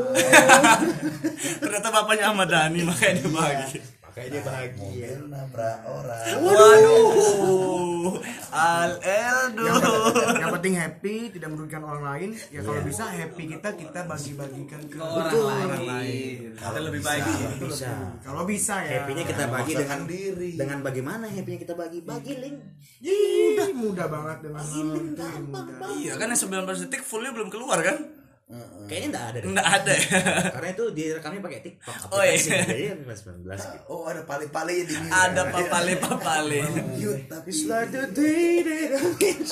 Ternyata bapaknya Ahmad Dhani makanya dia bahagia. Dia bahagia. mobil nabrak orang Waduh, Al Eldo. yang penting happy tidak merugikan orang lain ya kalau bisa happy kita kita bagi-bagikan ke orang lain Kita lebih baik. Bisa. kalau bisa ya Happy-nya kita bagi dengan diri. dengan bagaimana happy-nya kita bagi? Bagi link. mudah mudah banget dengan mudah Iya kan yang 19 detik fullnya belum keluar kan? Kayaknya enggak ada. Enggak ada. Karena itu direkamnya pakai TikTok. Oh, iya. aplikasi. Jadi kan 19 gitu. oh ada pali-pali di sini Ada papale papale. Yuk, tapi It's like the day that I wish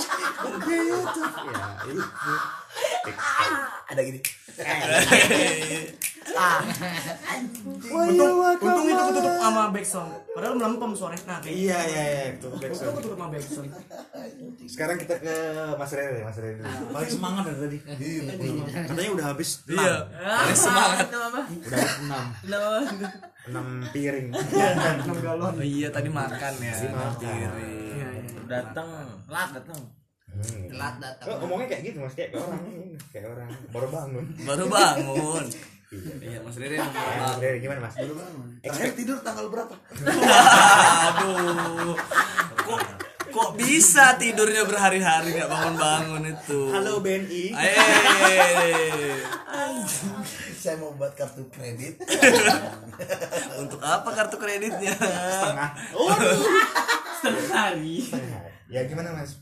Ya, itu. ada gini untung untung itu ketutup sama backsound padahal melempem suaranya nah kayak Iya, iya, iya. Itu backsound. ketutup sama backsound Sekarang kita ke Mas Rere, Mas Rere. dulu. Paling semangat dari tadi. Katanya udah habis 6. Iya. Paling semangat. Udah habis 6. 6 piring. enam galon Oh iya tadi makan ya. iya iya datang lat datang Hmm. Telat datang. Oh, ngomongnya kayak gitu Mas, kayak orang kayak orang baru bangun. Baru bangun. Iya, Mas Rere Ya, Mas Rere gimana Mas? terakhir tidur tanggal berapa Aduh. Kok kok bisa tidurnya berhari-hari nggak bangun-bangun itu? Halo BNI. Eh, saya mau buat kartu kredit untuk apa kartu kreditnya? Oh, setengah hari ya gimana Mas?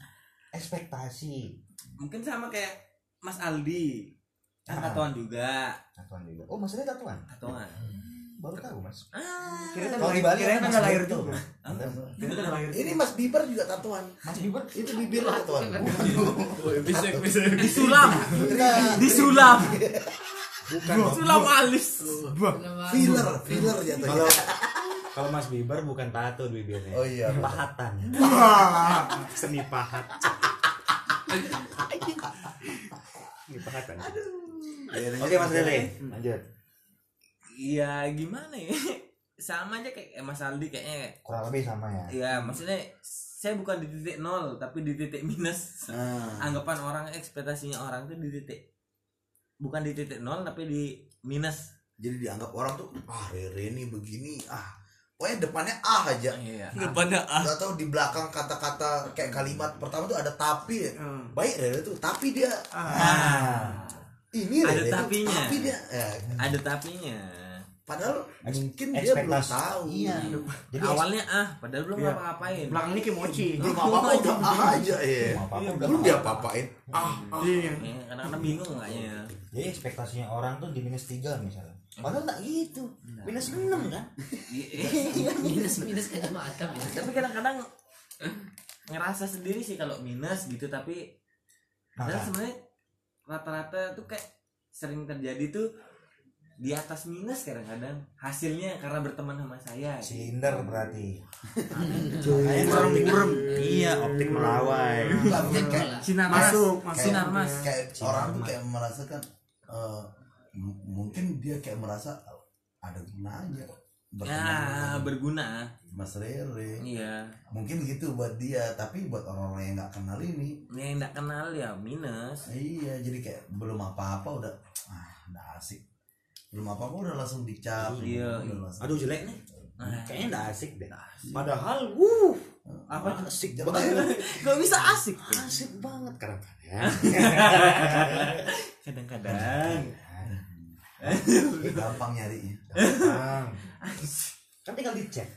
Ekspektasi. mungkin sama kayak Mas Aldi kan Ah. tatoan juga. Tatuan juga. Oh, Mas Rere tatuan. tatoan Baru tahu Mas. kira kan Kalau di Bali kira kan udah lahir kira lahir ini Mas Bieber juga tatuan Mas Bieber? Itu bibir tatuan Bisa bisa. disulam disulam sulam. Alis filler filler jatuhnya. Kalau kalau Mas Bieber bukan tato di bibirnya. Oh iya. pahatan. Seni pahat. Seni pahatan. Oke Mas Rere, lanjut. iya gimana ya sama aja kayak Mas Aldi kayaknya Kurang lebih sama ya. Iya, maksudnya saya bukan di titik nol, tapi di titik minus. nah, Anggapan orang, ekspektasinya orang tuh di titik bukan di titik nol, tapi di minus. jadi dianggap orang tuh ah Rere ini begini ah pokoknya depannya ah aja Iya. Depannya ah. Gak tahu di belakang kata-kata kayak kalimat pertama tuh ada tapi ya. Hmm. Baik Rere tuh, tapi dia Ah. Ini Ada tapinya. tapi dia ya, Ada tapinya. padahal mungkin dia ekspektasi. belum tahu. Iya. Jadi Awalnya ah, padahal belum Iya. ngapa-ngapain. belakangnya kimochi Belum apa-apa udah ah aja ya. Belum dia apa-apain. Ah, iya Ya, kadang-kadang bingung enggaknya. Jadi ekspektasinya orang tuh di minus 3 misalnya. Padahal enggak gitu. Minus 6 kan? minus minus kayak macam ya. Tapi kadang-kadang ngerasa sendiri sih kalau minus gitu, tapi Maka sebenarnya rata-rata tuh kayak sering terjadi tuh di atas minus kadang-kadang. Hasilnya karena berteman sama saya silinder berarti. burem burem. Iya, optik melawai. mungkin kayak sinar masuk mas. masuk sinar mas. kayak orang tuh kayak merasakan eh, m- mungkin dia kayak merasa ada gunanya ya dengan berguna Mas Rere. iya Mungkin gitu buat dia, tapi buat orang-orang yang nggak kenal ini, yang nggak kenal ya minus iya jadi kayak belum apa-apa udah ah udah asik. Belum apa-apa udah langsung dicap. Iya, udah iya. langsung. Aduh jelek nih. Nah, Kayaknya enggak asik deh. Padahal wuh Apa? asik banget Gak bisa asik. asik banget kadang-kadang Kadang-kadang. gampang nyarinya gampang kan tinggal dicek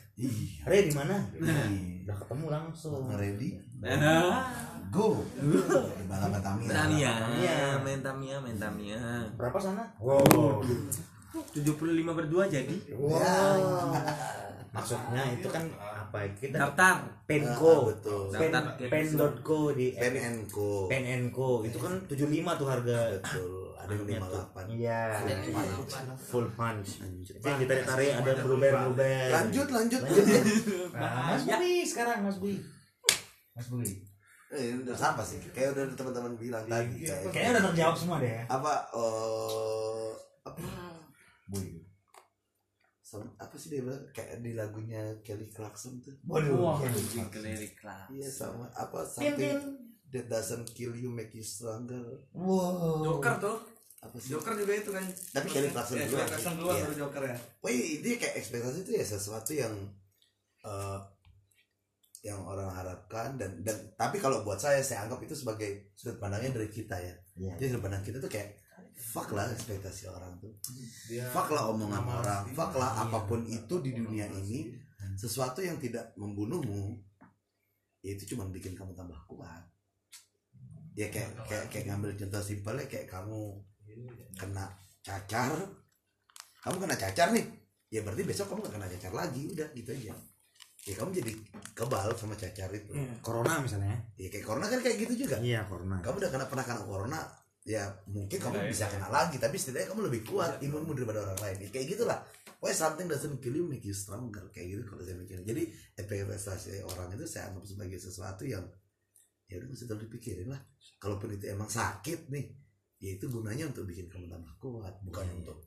Re di mana? Udah ketemu langsung. Ready Nah, go. Balap Tamiya. Tamiya, Iya. main Tamiya, main Tamiya. berapa sana? Wow. 75 berdua jadi. wow. Maksudnya itu kan apa ya, kita Daftar. penco Ah, betul. pen Daftar. kayak pen.co di Pen and Co. Pen and co. Itu kan 75 tuh harga. Betul ada yang lima delapan. iya. Delapan. full punch itu yang ditarik tarik ada blueberry blueberry lanjut lanjut. Nah, Mas Bui sekarang Mas Bui Mas Bui eh, udah sama sih. Kayak udah teman-teman bilang tadi kayak. Kayaknya udah terjawab semua deh ya. Apa eh apa? Sem- apa sih dia bilang? Kayak di lagunya Kelly Clarkson tuh. Waduh Kelirik lah. iya sama. Apa something that doesn't kill you make you stronger. Wow. Joker tuh apa sih Joker juga itu kan tapi Kelly Clarkson ya, Kelly Clarkson duluan Iya. baru Joker ya Wah ini kayak ekspektasi itu ya sesuatu yang eh, yang orang harapkan dan dan tapi kalau buat saya saya anggap itu sebagai sudut pandangnya dari kita ya. Iya. Jadi sudut pandang kita tuh kayak fuck lah ekspektasi orang tuh. Fuck lah omongan orang, fuck lah apa pun itu di dunia ini sesuatu yang tidak membunuhmu ya itu cuma bikin kamu tambah kuat. Ya kayak kayak kayak ngambil contoh simpelnya kayak kamu kena cacar. Kamu kena cacar nih. Ya berarti besok kamu gak kena cacar lagi. Udah gitu aja. Ya kamu jadi kebal sama cacar itu. Corona misalnya. Ya kayak corona kan kayak gitu juga. Iya corona. Kamu udah kena pernah kena corona ya mungkin kamu bisa kena lagi. Tapi setidaknya kamu lebih kuat imunmu daripada orang lain. Ya, kayak gitulah. Why something doesn't kill you make you stronger. Kayak gitu kalau saya mikir jadi ekspektasi orang itu saya anggap sebagai sesuatu yang ya udah mesti terlalu dipikirin lah. Kalaupun itu emang sakit nih ya itu gunanya untuk bikin kamu tambah kuat bukan untuk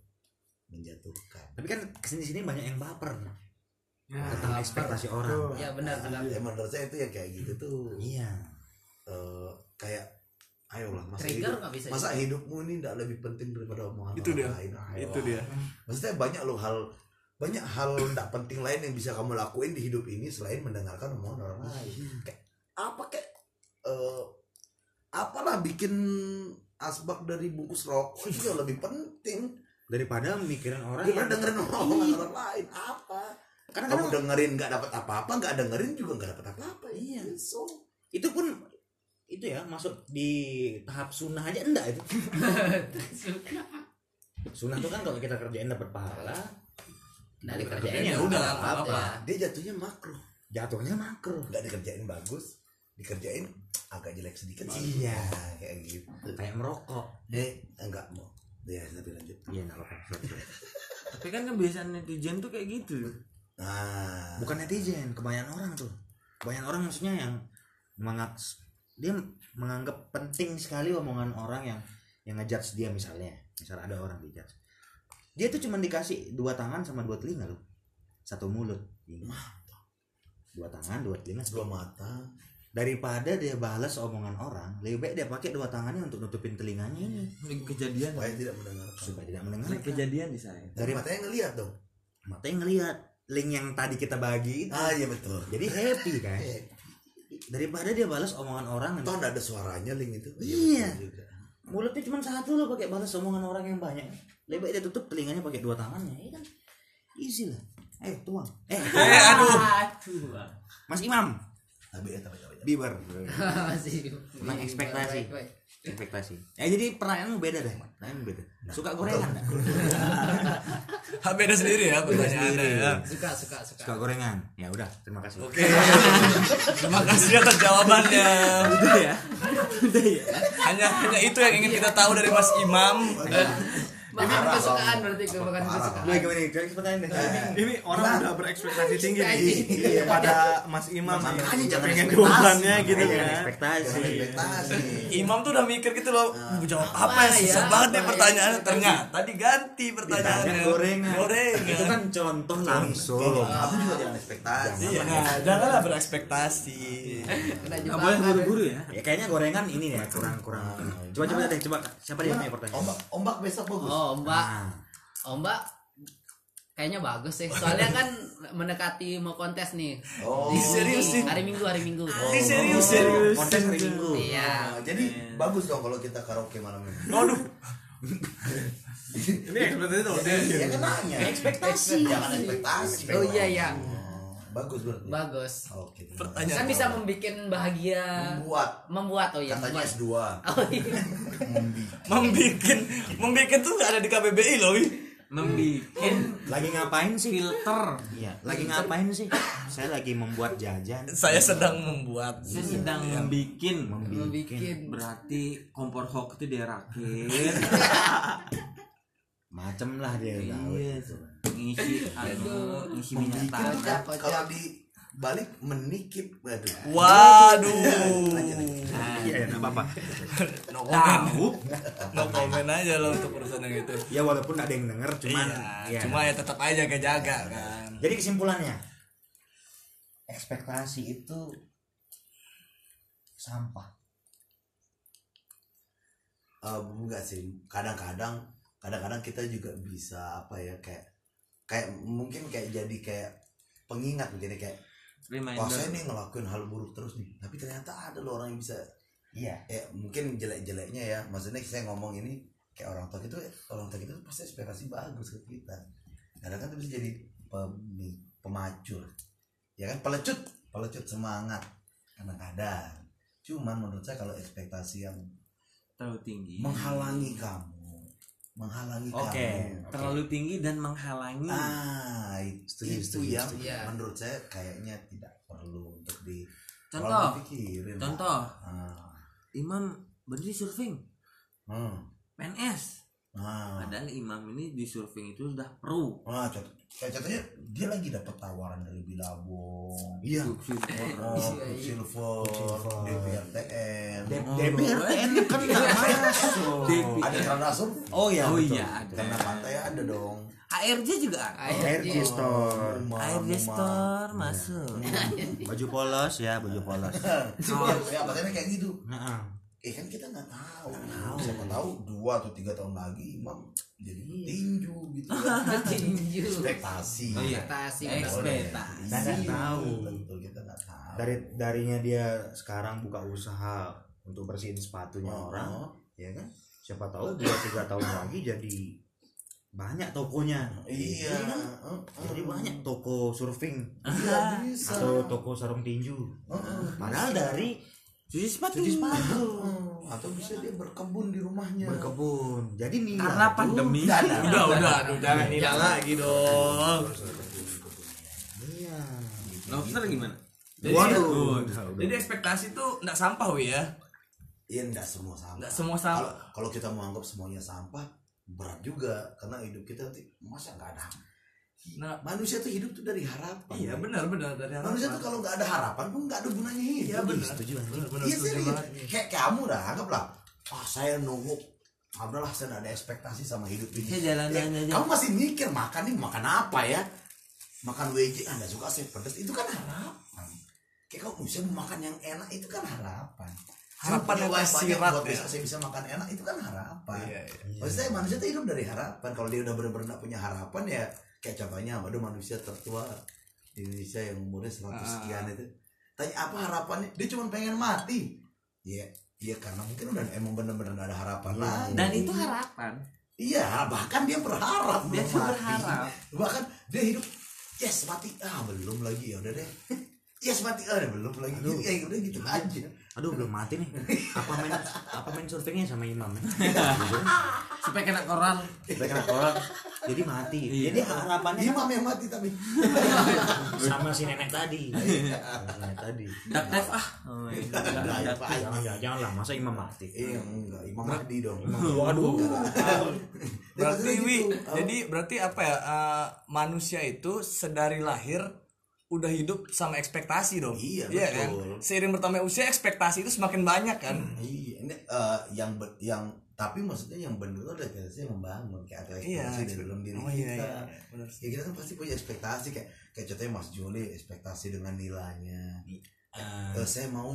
menjatuhkan. Tapi kan ke sini sini banyak yang baper. Nah, tentang ekspektasi orang. Ya benar benar. ya menurut saya itu yang kayak gitu tuh. Iya. Eh, kayak ayolah masa Trigger hidup bisa masa hidupmu ini tidak lebih penting daripada omongan Itu orang dia. lain? Ayolah. itu dia. Maksudnya banyak loh hal banyak hal tidak penting lain yang bisa kamu lakuin di hidup ini selain mendengarkan omongan orang lain. Kayak apa kayak eh, apalah bikin asbak dari bungkus rokok itu jauh lebih penting. Daripada mikirin orang daripada yang dengerin omongan orang lain. Apa? Karena kamu kadang dengerin nggak dapat apa-apa nggak dengerin juga nggak dapat apa-apa. Iya. so itu pun itu ya masuk di tahap sunnah aja enggak itu. Sunnah itu kan kalau kita kerjain dapat pahala. Dari Kerjain kerjaan ya ya udah, apa-apa. dia jatuhnya makro jatuhnya makro nggak dikerjain bagus dikerjain agak jelek sedikit Iya. Nah, kayak gitu. Kayak merokok. Eh enggak mau ya tapi lanjut. Iya enggak apa-apa Tapi kan kebiasaan netizen tuh kayak gitu. nah bukan netizen kebanyakan orang tuh. Kebanyakan orang maksudnya yang menganggap dia menganggap penting sekali omongan orang yang yang ngejudge dia misalnya. Misal ada orang dijudge dia tuh cuma dikasih dua tangan sama dua telinga loh. Satu mulut dua tangan dua telinga dua mata daripada dia balas omongan orang lebih baik dia pakai dua tangannya untuk nutupin telinganya ini. Ini kejadian. supaya tidak mendengarkan. Supaya tidak mendengar kejadian di saya. dari matanya ngelihat dong. Matanya ngelihat link yang tadi kita bagi itu. Ah iya betul. Jadi happy kan? Daripada dia balas omongan orang toh nggak ada suaranya link itu. Iya. betul juga. mulutnya cuma satu loh pakai balas omongan orang yang banyak. Lebih baik dia tutup telinganya pakai dua tangannya ya kan? Easy lah. Ayo tuang. Eh aduh. mas imam tapi ya tapi Masih. Tentang ekspektasi. Ekspektasi ya jadi pertanyaanmu beda deh pertanyaanmu beda suka gorengan nggak beda sendiri ya pertanyaannya ya Suka suka suka. suka gorengan ya udah terima kasih Oke. Terima kasih atas jawabannya. Udah ya. Udah ya. Hanya hanya itu yang ingin kita tahu dari Mas Imam. Bukan kesukaan berarti bukan kesukaan. Baik, gimana nih? Kasih pertanyaan deh. ini orang udah berekspektasi tinggi nih. Ekspektasi. kepada Mas Imam. Makanya jangan pengen jawabannya gitu kan. ekspektasi. Imam tuh udah mikir gitu loh, mau jawab apa ya? Susah ya, banget nih apa pertanyaannya. ya? Ternyata diganti pertanyaannya. Ditanya gorengan Gorengan. itu kan contoh langsung. Kamu juga jangan ekspektasi. Iya, nah, janganlah berekspektasi. Kena Nggak boleh buru-buru ya. ya kayaknya gorengan ini ya kurang kurang coba coba deh coba siapa dia yang pertanyaan? Ombak ombak besok bagus. Oh, Mbak. Nah, Oh, Mbak. kayaknya bagus sih soalnya kan mendekati mau kontes nih Oh. Di- serius sih? hari minggu hari minggu Ini serius serius. kontes hari minggu iya Nah, jadi bagus dong kalau kita karaoke malam ini. Waduh. Ini ekspektasi tuh udah. Ya kan nanya. Ekspektasi. Jangan ekspektasi. oh iya iya Oh, bagus berarti. bagus. Oke. Pertanyaan. kan bisa membuat bahagia. Membuat. Membuat oh iya katanya membuat. S2. oh iya. Membikin, membikin. Tuh nggak ada di KBBI loh, Wi. membikin. Lagi ngapain sih? Filter. Iya lagi ngapain sih? Saya lagi membuat jajan. Saya sedang membuat. saya sedang membikin. Membikin. Berarti kompor hok itu dia rakit macem lah dia tahu iya ngisi anu ngisi minyak tanah kalau di balik menikip waduh. Waduh. iya nggak apa-apa No comment. tahu No comment aja lo untuk urusan yang itu. ya walaupun ada yang denger cuman Iya, ya. cuma ya tetap aja jaga-jaga kan. jadi kesimpulannya ekspektasi itu sampah Eh, enggak sih kadang-kadang kadang-kadang kita juga bisa apa ya kayak kayak mungkin kayak jadi kayak pengingat mungkin ya, kayak wah saya reminder nih ngelakuin hal buruk terus nih. Tapi ternyata ada loh orang yang bisa iya. ya mungkin jelek-jeleknya ya. Maksudnya saya ngomong ini kayak orang tua itu orang tua tuh pasti ekspektasi bagus ke kita. Kadang kan itu bisa jadi pemi- pemacu ya kan? Pelecut pelecut semangat. Kadang-kadang cuman menurut saya kalau ekspektasi yang terlalu tinggi. menghalangi kamu menghalangi oke kamu terlalu tinggi dan menghalangi. Ah itu, Setuju, itu setuju, yang setuju. Iya. menurut saya kayaknya tidak perlu untuk di Contoh. dipikirin. Contoh. Ah, imam berdiri surfing? Hmm, PNS ah. padahal imam ini di surfing itu sudah pro. Nah, contoh, kayak contohnya dia lagi dapat tawaran dari Bilabong, iya. Oh, Quicksilver, DPRTN, DPRTN kan nggak masuk. Ada Karena Sur, oh ya oh iya ada. Karena pantai ada dong. ARJ juga ada. ARJ store. ARJ store masuk. Baju polos ya baju polos. Ya, ya, kayak gitu. nah, Eh kan kita nggak tahu. Siapa tahu dua atau tiga tahun lagi Imam jadi tinju gitu kan. tinju Ekspektasi. oh iya ekspektasi ekspektasi Kita nggak tahu. Betul kita nggak tahu. dari darinya dia sekarang buka usaha untuk bersihin sepatunya Oh. orang ya kan siapa tahu dua tiga tahun lagi jadi banyak tokonya Iya. Heeh. jadi banyak toko surfing Iya bisa. atau toko sarung tinju Heeh. padahal dari cuci sepatu. Cuci sepatu. Oh, atau bisa dia berkebun di rumahnya. Berkebun. Jadi nih karena pandemi. Udah, udah, aduh jangan hilang lagi dong. iya. Lobster gimana? Jadi, Waduh. jadi ekspektasi tuh nggak sampah wi ya. Iya enggak semua sampah. Nggak semua sampah. kalau kita mau anggap semuanya sampah berat juga. Karena hidup kita nanti masa nggak ada. Nah, Manusia tuh hidup tuh dari harapan. iya benar benar dari Manusia harapan. tuh kalau nggak ada harapan pun nggak ada gunanya hidup. Iya benar. setuju. Benar, benar Iya setuju serius. banget. Kayak kamu dah anggaplah. Wah saya nunggu. Alhamdulillah saya nggak ada ekspektasi sama hidup ini. Saya jalan-jalan Ya, aja. Kamu masih mikir makan ini makan apa ya? Makan WJ anda suka saya pedas itu kan harapan. Kayak kamu bisa makan yang enak itu kan harapan. Harapan yang banyak buat ya. besok saya bisa makan enak itu kan harapan. Iya, iya. Maksud saya manusia tuh hidup dari harapan. Kalau dia udah benar-benar punya harapan ya kayak contohnya waduh manusia tertua di Indonesia yang umurnya 100 Ah. sekian itu. Tanya apa harapannya? Dia cuma pengen mati. Iya, iya karena mungkin udah emang benar-benar nggak ada harapan lagi. dan itu harapan Iya, bahkan dia berharap Dia belum mati. berharap. Bahkan dia hidup yes mati ah belum lagi ya udah deh. Yes mati ah belum lagi. Gitu, ya udah gitu aja. aduh belum mati nih apa main apa main surfingnya sama imam ya? supaya kena koran Sampai kena koran jadi mati jadi harapannya Imam yang mati tapi. sama si nenek tadi si nenek tadi dak dive ah oh, iya. Jangan jangan, jangan lah masa imam mati Eh enggak, Imam Mahdi dong. waduh Berarti wi, gitu. jadi berarti apa ya? eh, manusia itu sedari lahir udah hidup sama ekspektasi dong. Iya, kan? betul. Seiring bertambah usia ekspektasi itu semakin banyak kan. Iya, ini eh, yang yang tapi maksudnya yang benar itu adalah ekspektasi yang membangun kayak ada Iya, ekspektasi dari dalam diri Oh iya kita. iya, iya. Ya kita kan pasti punya ekspektasi kayak kayak contohnya Mas Juli ekspektasi dengan nilainya. Eh, saya mau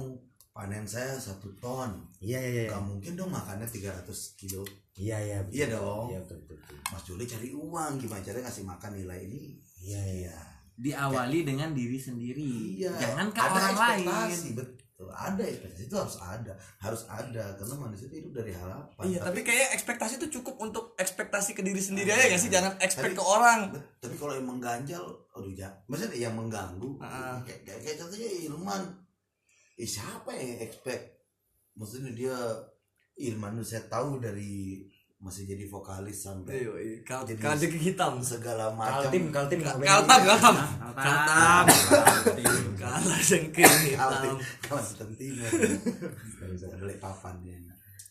panen saya satu ton iya iya iya nggak mungkin dong makannya 300 kilo iya iya betul. Iya dong. iya betul betul, betul. Mas Juli cari uang gimana caranya ngasih makan nilai ini iya iya diawali dengan diri sendiri iya jangan ke ada orang lain ekspektasi, betul ada ekspektasi itu harus ada harus ada karena manusia itu hidup dari harapan Iya, tapi kayak ekspektasi itu cukup untuk ekspektasi ke diri sendiri aja gak sih? Jangan Tapi- ke orang. Tapi kalau yang mengganjal aduh ya maksudnya yang mengganggu Ah. kayak, kayak, kayak contohnya Ilman eh, siapa yang expect maksudnya dia Ilman tuh saya tahu dari masih jadi vokalis sampai Iya, iya. Kal Jadi- kal jengking hitam. segala macam. Kaltim kaltim Kaltam, kaltam. Kaltam. Kalah jengking Kaltim. Hitam. timur Nggak bisa beli papan dia.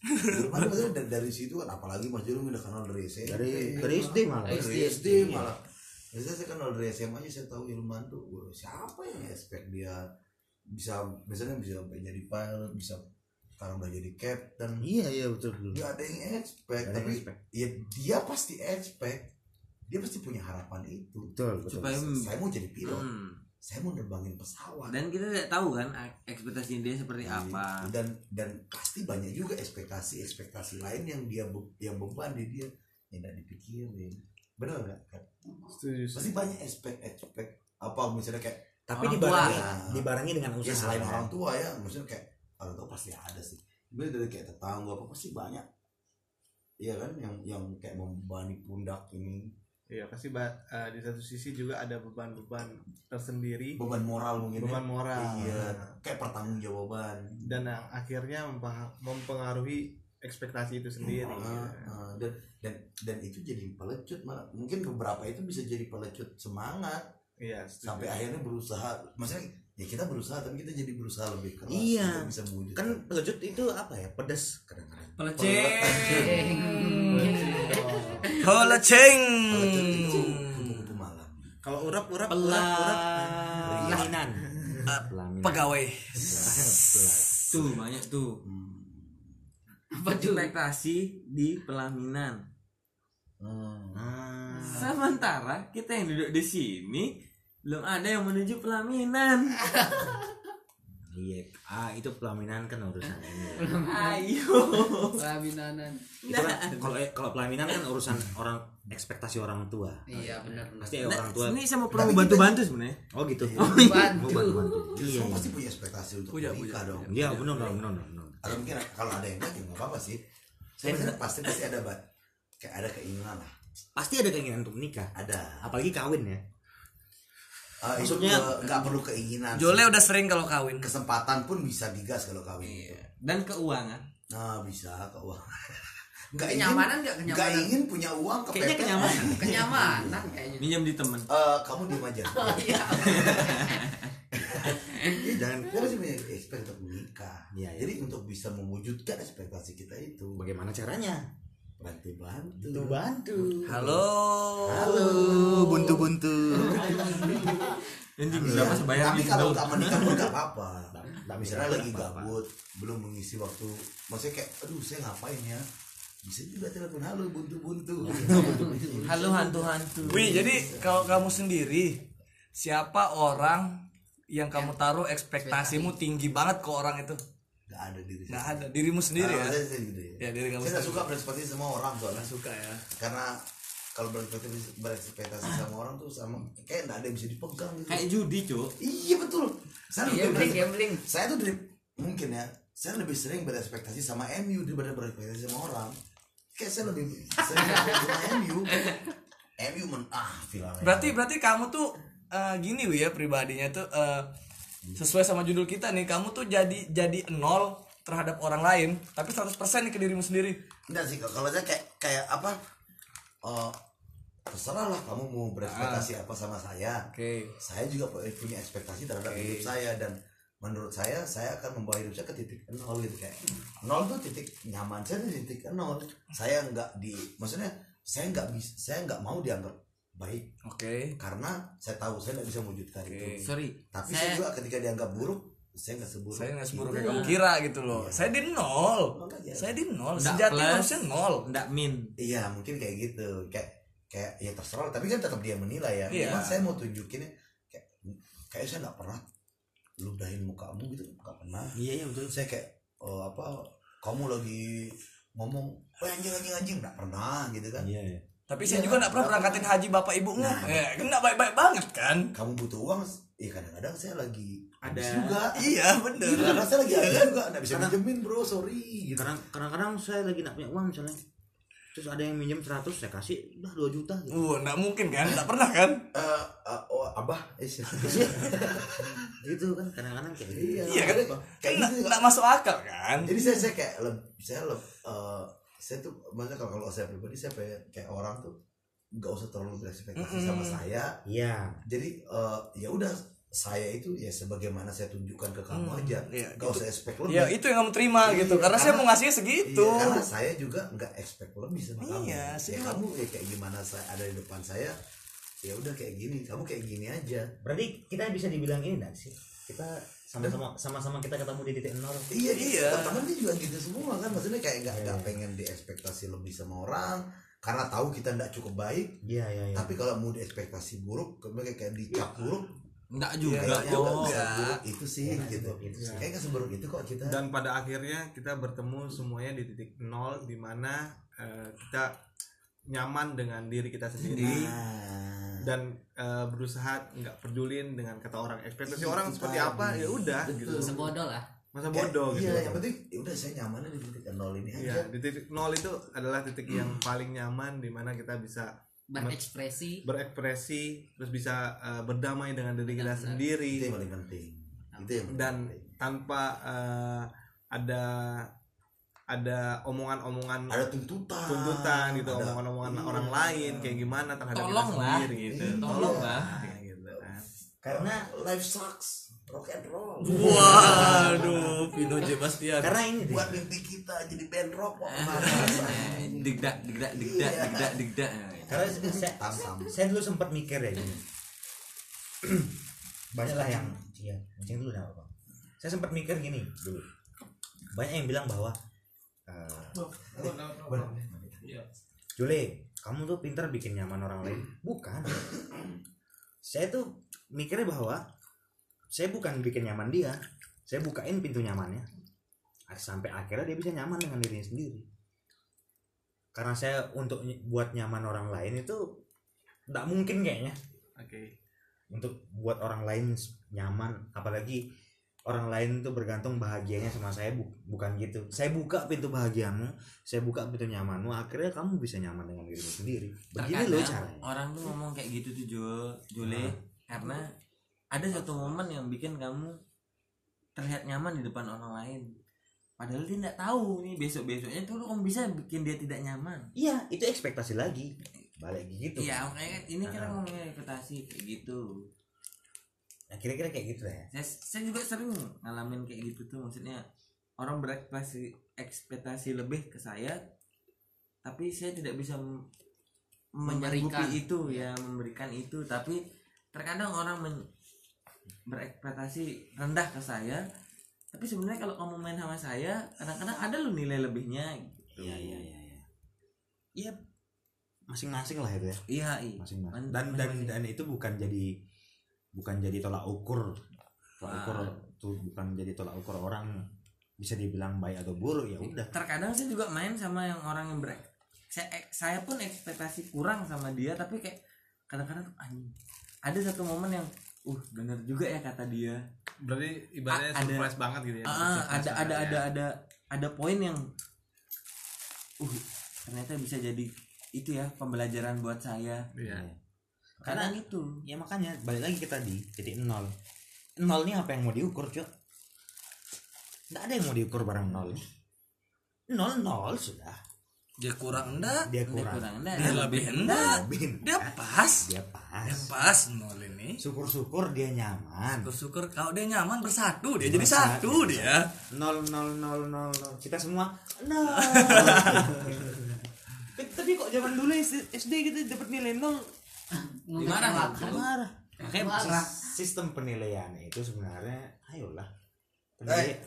Ilman maksudnya dari, dari situ kan apalagi Mas Juru udah kenal dari SMP dari dari SD malah. Dari SD malah. Biasanya saya kenal dari SMA aja saya tahu Ilman tuh siapa yang expect dia bisa biasanya bisa sampai jadi pilot bisa sekarang udah jadi captain iya iya betul betul. nggak ada yang expect ada yang tapi expect. ya dia pasti expect dia pasti punya harapan itu. Betul betul. Supaya saya mau jadi pilot. Hmm. saya mau nerbangin pesawat. Dan kita tidak tahu kan ekspektasi dia seperti apa. Dan dan pasti banyak juga ekspektasi ekspektasi lain yang dia be- yang beban di dia. Yang tidak dipikirin. Benar nggak setuju pasti banyak expect expect apa misalnya kayak tapi Orang dibarengi tua. dibarengi dengan ya usaha. selain orang tua ya maksudnya kayak orang tua pasti ada sih. Gue dari kayak tetangga apa pasti banyak. Iya kan? Yang yang kayak membebani pundak ini. Iya pasti ba- eh, di satu sisi juga ada beban-beban tersendiri, beban moral mungkin ya. beban moral. iya. Kayak pertanggungjawaban. Dan yang akhirnya mempengaruhi ekspektasi itu sendiri. Ah, ah, dan dan dan itu jadi pelecut malah. Mungkin beberapa itu bisa jadi pelecut semangat. Iya, sampai akhirnya berusaha maksudnya ya kita berusaha tapi kita jadi berusaha lebih keras Iya. untuk bisa mewujudkan. Kan pelejut itu apa ya? Pedas kadang-kadang. Peleceng. Peleceng. Kupu-kupu malam. Kalau urap-urap urap-urap pelaminan. Pelaminan. Pegawai. tuh banyak tuh. Apa tuh? ekspektasi di pelaminan. Ah sementara kita yang duduk di sini belum ada yang menuju pelaminan. Iya ah itu pelaminan kan urusan ini. Ayo. Pelaminan. itu kan kalau kalau pelaminan kan urusan orang ekspektasi orang tua. Iya benar benar. pasti orang tua ini saya mau perlu bantu-bantu sebenarnya. Oh gitu. Bantu. Oh, bantu-bantu iya semua iya. pasti punya ekspektasi untuk Punya, menikah dong. Iya benar benar benar benar. Atau mungkin kalau ada yang enggak juga nggak apa-apa sih. Saya pasti pasti ada kayak ada keinginan lah. Pasti ada keinginan untuk menikah. Ada. Apalagi kawin ya Ah, itu Maksudnya- nggak perlu keinginan Jole sih. udah sering kalau kawin. kesempatan pun bisa digas kalau kawin Iya. dan keuangan nah bisa keuangan nggak ingin Kenyamanan nggak nggak kenyamanan? ingin punya uang ke kayaknya kenyamanan Kenyamanan kayaknya. minjem di temen Eh, kamu diem aja Iya. jangan kita masih punya expect untuk menikah Iya, iya. jadi untuk bisa mewujudkan ekspektasi kita itu bagaimana caranya bantu bantu. Tuh bantu. Halo. halo. Buntu buntu anjing berapa sebayar tapi nih kalau nggak menikah pun nggak apa-apa. Bisa misalnya lagi gabut belum mengisi waktu maksudnya kayak aduh saya ngapain ya? Bisa juga telepon halo buntu buntu halo hantu-hantu. Wih, jadi kalau kamu sendiri siapa orang yang kamu taruh ekspektasimu tinggi banget ke orang itu? Nggak ada diri Nggak ada dirimu sendiri ya. saya, gitu ya. Ya diri kamu saya sendiri. suka berekspektasi sama orang soalnya Suka ya. karena kalau berekspektasi berekspektasi sama orang tuh sama kayak nggak ada yang bisa dipegang gitu kayak judi cuk iya betul saya lebih Gambling saya tuh dari mungkin ya saya lebih sering berekspektasi sama MU daripada berekspektasi sama orang kayak saya lebih sering sama MU MU men ah. Berarti berarti kamu tuh eh, gini ya pribadinya tuh eh, sesuai sama judul kita nih, kamu tuh jadi jadi nol terhadap orang lain, tapi 100% nih ke dirimu sendiri. enggak sih kalau saya kayak kayak apa eh terserah lah kamu mau berekspektasi apa sama saya Oke. saya juga pu- punya ekspektasi terhadap Oke. hidup saya dan menurut saya saya akan membawa hidup saya ke titik nol gitu kayak nol tuh titik nyaman saya tuh titik nol saya nggak di maksudnya saya nggak bisa saya nggak mau dianggap baik Oke. karena saya tahu saya nggak bisa mewujudkan Oke. itu sorry tapi saya, saya juga ketika dianggap buruk saya nggak seburuk Saya nggak seburuk yang kamu kira gitu loh. Saya di nol. Makanya. Saya di nol. Nggak Sejati plus. manusia nol. nggak min iya mungkin kayak gitu kayak kayak ya terserah tapi kan tetap dia menilai ya Iya. Cuman saya mau tunjukin kayak kayak saya nggak pernah ludahin mukamu gitu nggak pernah iya iya betul saya kayak eh, apa kamu lagi ngomong "Wah, anjing anjing anjing nggak pernah gitu kan iya iya Tapi saya juga nggak pernah berangkatin haji bapak ibumu. Ya, kan nggak baik-baik banget kan? kamu butuh uang ya kadang-kadang saya lagi Ada. habis juga Iya bener. karena saya lagi ada juga nggak bisa minjemin bro sorry gitu kadang kadang saya lagi nggak punya uang misalnya terus ada yang minjem 100 saya kasih udah 2 juta gitu. Uh, nggak mungkin kan? Nggak pernah kan? Eh, eh, oh abah eh, siapa? gitu kan kadang-kadang kayak gitu iya Iya kan? kayak Nggak gitu nggak masuk akal kan? jadi saya saya kayak saya eh, saya tuh maksudnya kalau kalau saya pribadi saya pengen kayak orang tuh nggak usah terlalu berekspektasi Mm-mm. sama saya iya jadi eh, ya udah saya itu ya sebagaimana saya tunjukkan ke kamu Hmm, aja nggak gitu. usah expect lebih Ya itu yang kamu terima Iya, gitu. Karena saya karena- mau ngasihnya segitu. Iya, karena saya juga nggak expect lebih sama kamu. Iya, ya saya kamu ya kayak gimana saya ada di depan saya, ya udah kayak gini. Kamu kayak gini aja. berarti kita bisa dibilang ini enggak sih kita sama-sama sama-sama kita ketemu di titik nol Iya, Iya. Teman dia juga gitu semua kan. Maksudnya kayak nggak nggak pengen diekspektasi lebih sama orang karena tahu kita nggak cukup baik. iya iya iya Tapi kalau mau diekspektasi buruk, kayak kayak dicap buruk, Enggak kayaknya nggak kok. seburuk itu sih Nggak gitu. seburuk itu sih. Kayak nggak seburuk itu kok kita. dan pada akhirnya kita bertemu semuanya di titik nol di mana eh, kita nyaman dengan diri kita sendiri Nah, dan eh, berusaha nggak pedulin dengan kata orang ekspektasi Iya, orang itu seperti apa ya udah gitu Sebodoh lah. masa bodoh gitu Iya, yang penting ya udah saya nyamannya di titik nol ini Iya, aja. di titik nol itu adalah titik yang paling nyaman di mana kita bisa Berekspresi. berekspresi terus bisa eh, berdamai dengan diri kita sendiri Itu yang paling penting. Itu yang dan penting. tanpa eh, ada ada omongan-omongan ada tuntutan. tuntutan gitu ada- omongan-omongan iya. orang lain kayak gimana terhadap Tolong kita lah. sendiri gitu. Iya. tolong lah. Kayak gitu kan. Karena life sucks. Rock and roll. Waduh, Pino J. Bastian. karena ini deh. Buat mimpi kita jadi band rock kok digdak digdak digdak digdak digdak. Karena saya, saya dulu sempat mikir ya gini. Banyak lah yang iya dulu apa saya sempat mikir gini dulu. Banyak yang bilang bahwa eh, Jule kamu tuh pintar bikin nyaman orang lain. Bukan. Saya tuh mikirnya bahwa saya bukan bikin nyaman dia. Saya bukain pintu nyamannya. Sampai akhirnya dia bisa nyaman dengan dirinya sendiri. Karena saya untuk buat nyaman orang lain itu nggak mungkin kayaknya. Oke. Untuk buat orang lain nyaman apalagi orang lain itu bergantung bahagianya sama saya bu- bukan gitu. Saya buka pintu bahagiamu saya buka pintu nyamanmu akhirnya kamu bisa nyaman dengan dirimu sendiri. Begini loh caranya. orang tuh ngomong kayak gitu tuh Jo Jule karena ada satu momen yang bikin kamu terlihat nyaman di depan orang lain. Padahal dia nggak tahu nih besok besoknya tuh lu kamu bisa bikin dia tidak nyaman. Iya itu ekspektasi lagi. Balik gitu. Iya makanya kan ini kan Ah. ngomongnya ekspektasi kayak gitu nah, kira-kira kayak gitu lah ya. Saya, saya juga sering ngalamin kayak gitu tuh maksudnya orang berekspektasi ekspektasi lebih ke saya tapi saya tidak bisa menyanggupi Memberikan. itu ya memberikan itu. Tapi terkadang orang men- berekspektasi rendah ke saya tapi sebenarnya kalau kamu main sama saya kadang-kadang ada loh nilai lebihnya gitu. iya iya iya iya. Iya. Masing-masing lah itu ya. Iya iya. Masing-masing. Dan dan dan itu bukan jadi bukan jadi tolak ukur. Tolak Ah. ukur tuh bukan jadi tolak ukur orang. Bisa dibilang baik atau buruk ya udah. Terkadang saya juga main sama yang orang yang berek saya eh, saya pun ekspektasi kurang sama dia tapi kayak kadang-kadang tuh anjing. Ada satu momen yang uh bener juga ya kata dia. Berarti ibaratnya A- ada- surprise banget gitu ya Ah, Surprise ada banget ada ya. ada ada ada poin yang uh ternyata bisa jadi itu ya pembelajaran buat saya. Iya Karena- kadang itu. ya makanya balik lagi kita di titik nol. Nol ini apa yang mau diukur cok? Nggak ada yang mau diukur barang nol nol nol sudah. Dia kurang enggak? dia dia kurang kurang enggak Dia lebih enggak? lebih Dia pas. dia pas. Dia pas nol ini. syukur-syukur dia nyaman. Syukur-syukur kalau dia nyaman bersatu dia jadi Bersatu. satu dia. nol nol nol nol nol. Kita semua nol. Tapi, tapi kok zaman dulu SD, SD gitu dapat nilai nol Gimana? marah makanya Marah. sistem penilaian itu sebenarnya ayolah Eh, penilai-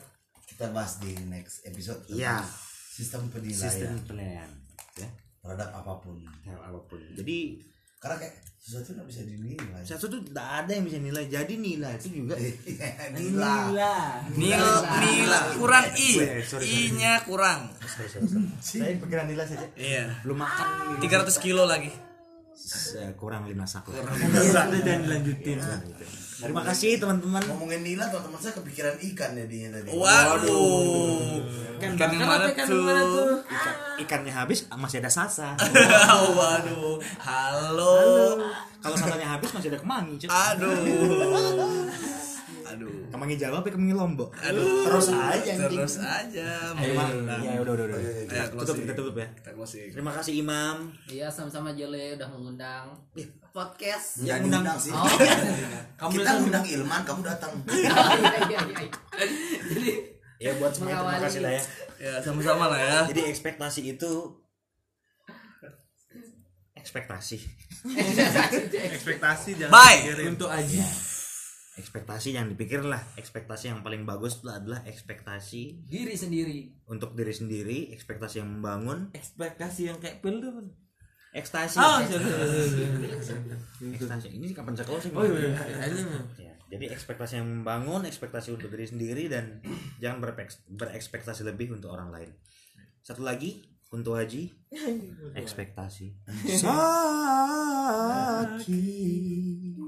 kita bahas di next episode Iya. sistem penilaian sistem penilaian ya terhadap apa pun hal apa pun jadi karena kayak sesuatu nggak bisa dinilai tuh tidak ada yang bisa nilai jadi nilai itu juga nilai Nil nila kurang i. Sorry, sorry, sorry. I-nya kurang. sorry, sorry, sorry. saya pikiran nilai saja Iya. belum makan 300 kilo lagi. Kurang lima sak lah. Satu dan dilanjutin. terima kasih teman-teman ngomongin nila teman-teman saya kepikiran ikan ya dia tadi Waduh. Kan Ikan yang mana ikan yang mana tuh? Ikan, ikannya habis masih ada sasa Waduh. Halo. kalau sasanya habis masih ada kemangi. Aduh. Kemangi jawa tapi kemangi lombok Aduh. terus aja. Terus aja. Ayo, Mak. ya udah udah udah Ya, tutup kita tutup ya Kita closing. terima kasih imam Iya sama-sama Jole udah mengundang podcast. ya undang- sih Oh. kita undang Ilman kamu datang Iya, iya, iya, iya. Jadi ya buat semuanya terima kasih lah ya Ya, sama-sama lah ya. jadi ekspektasi itu ekspektasi ekspektasi jangan Bye. Untuk aja. Ekspektasi yang dipikir lah ekspektasi yang paling bagus itu adalah ekspektasi diri sendiri. untuk diri sendiri ekspektasi yang membangun Ekspektasi yang kayak pil tuh. ekstasi Oh, sorry, sorry, sorry. ekstasi ini kapan saya closing Oh iya, iya. Ya, jadi ekspektasi yang membangun, ekspektasi untuk diri sendiri dan jangan berekspektasi lebih untuk orang lain. Satu lagi untuk Haji, ekspektasi. Sakit.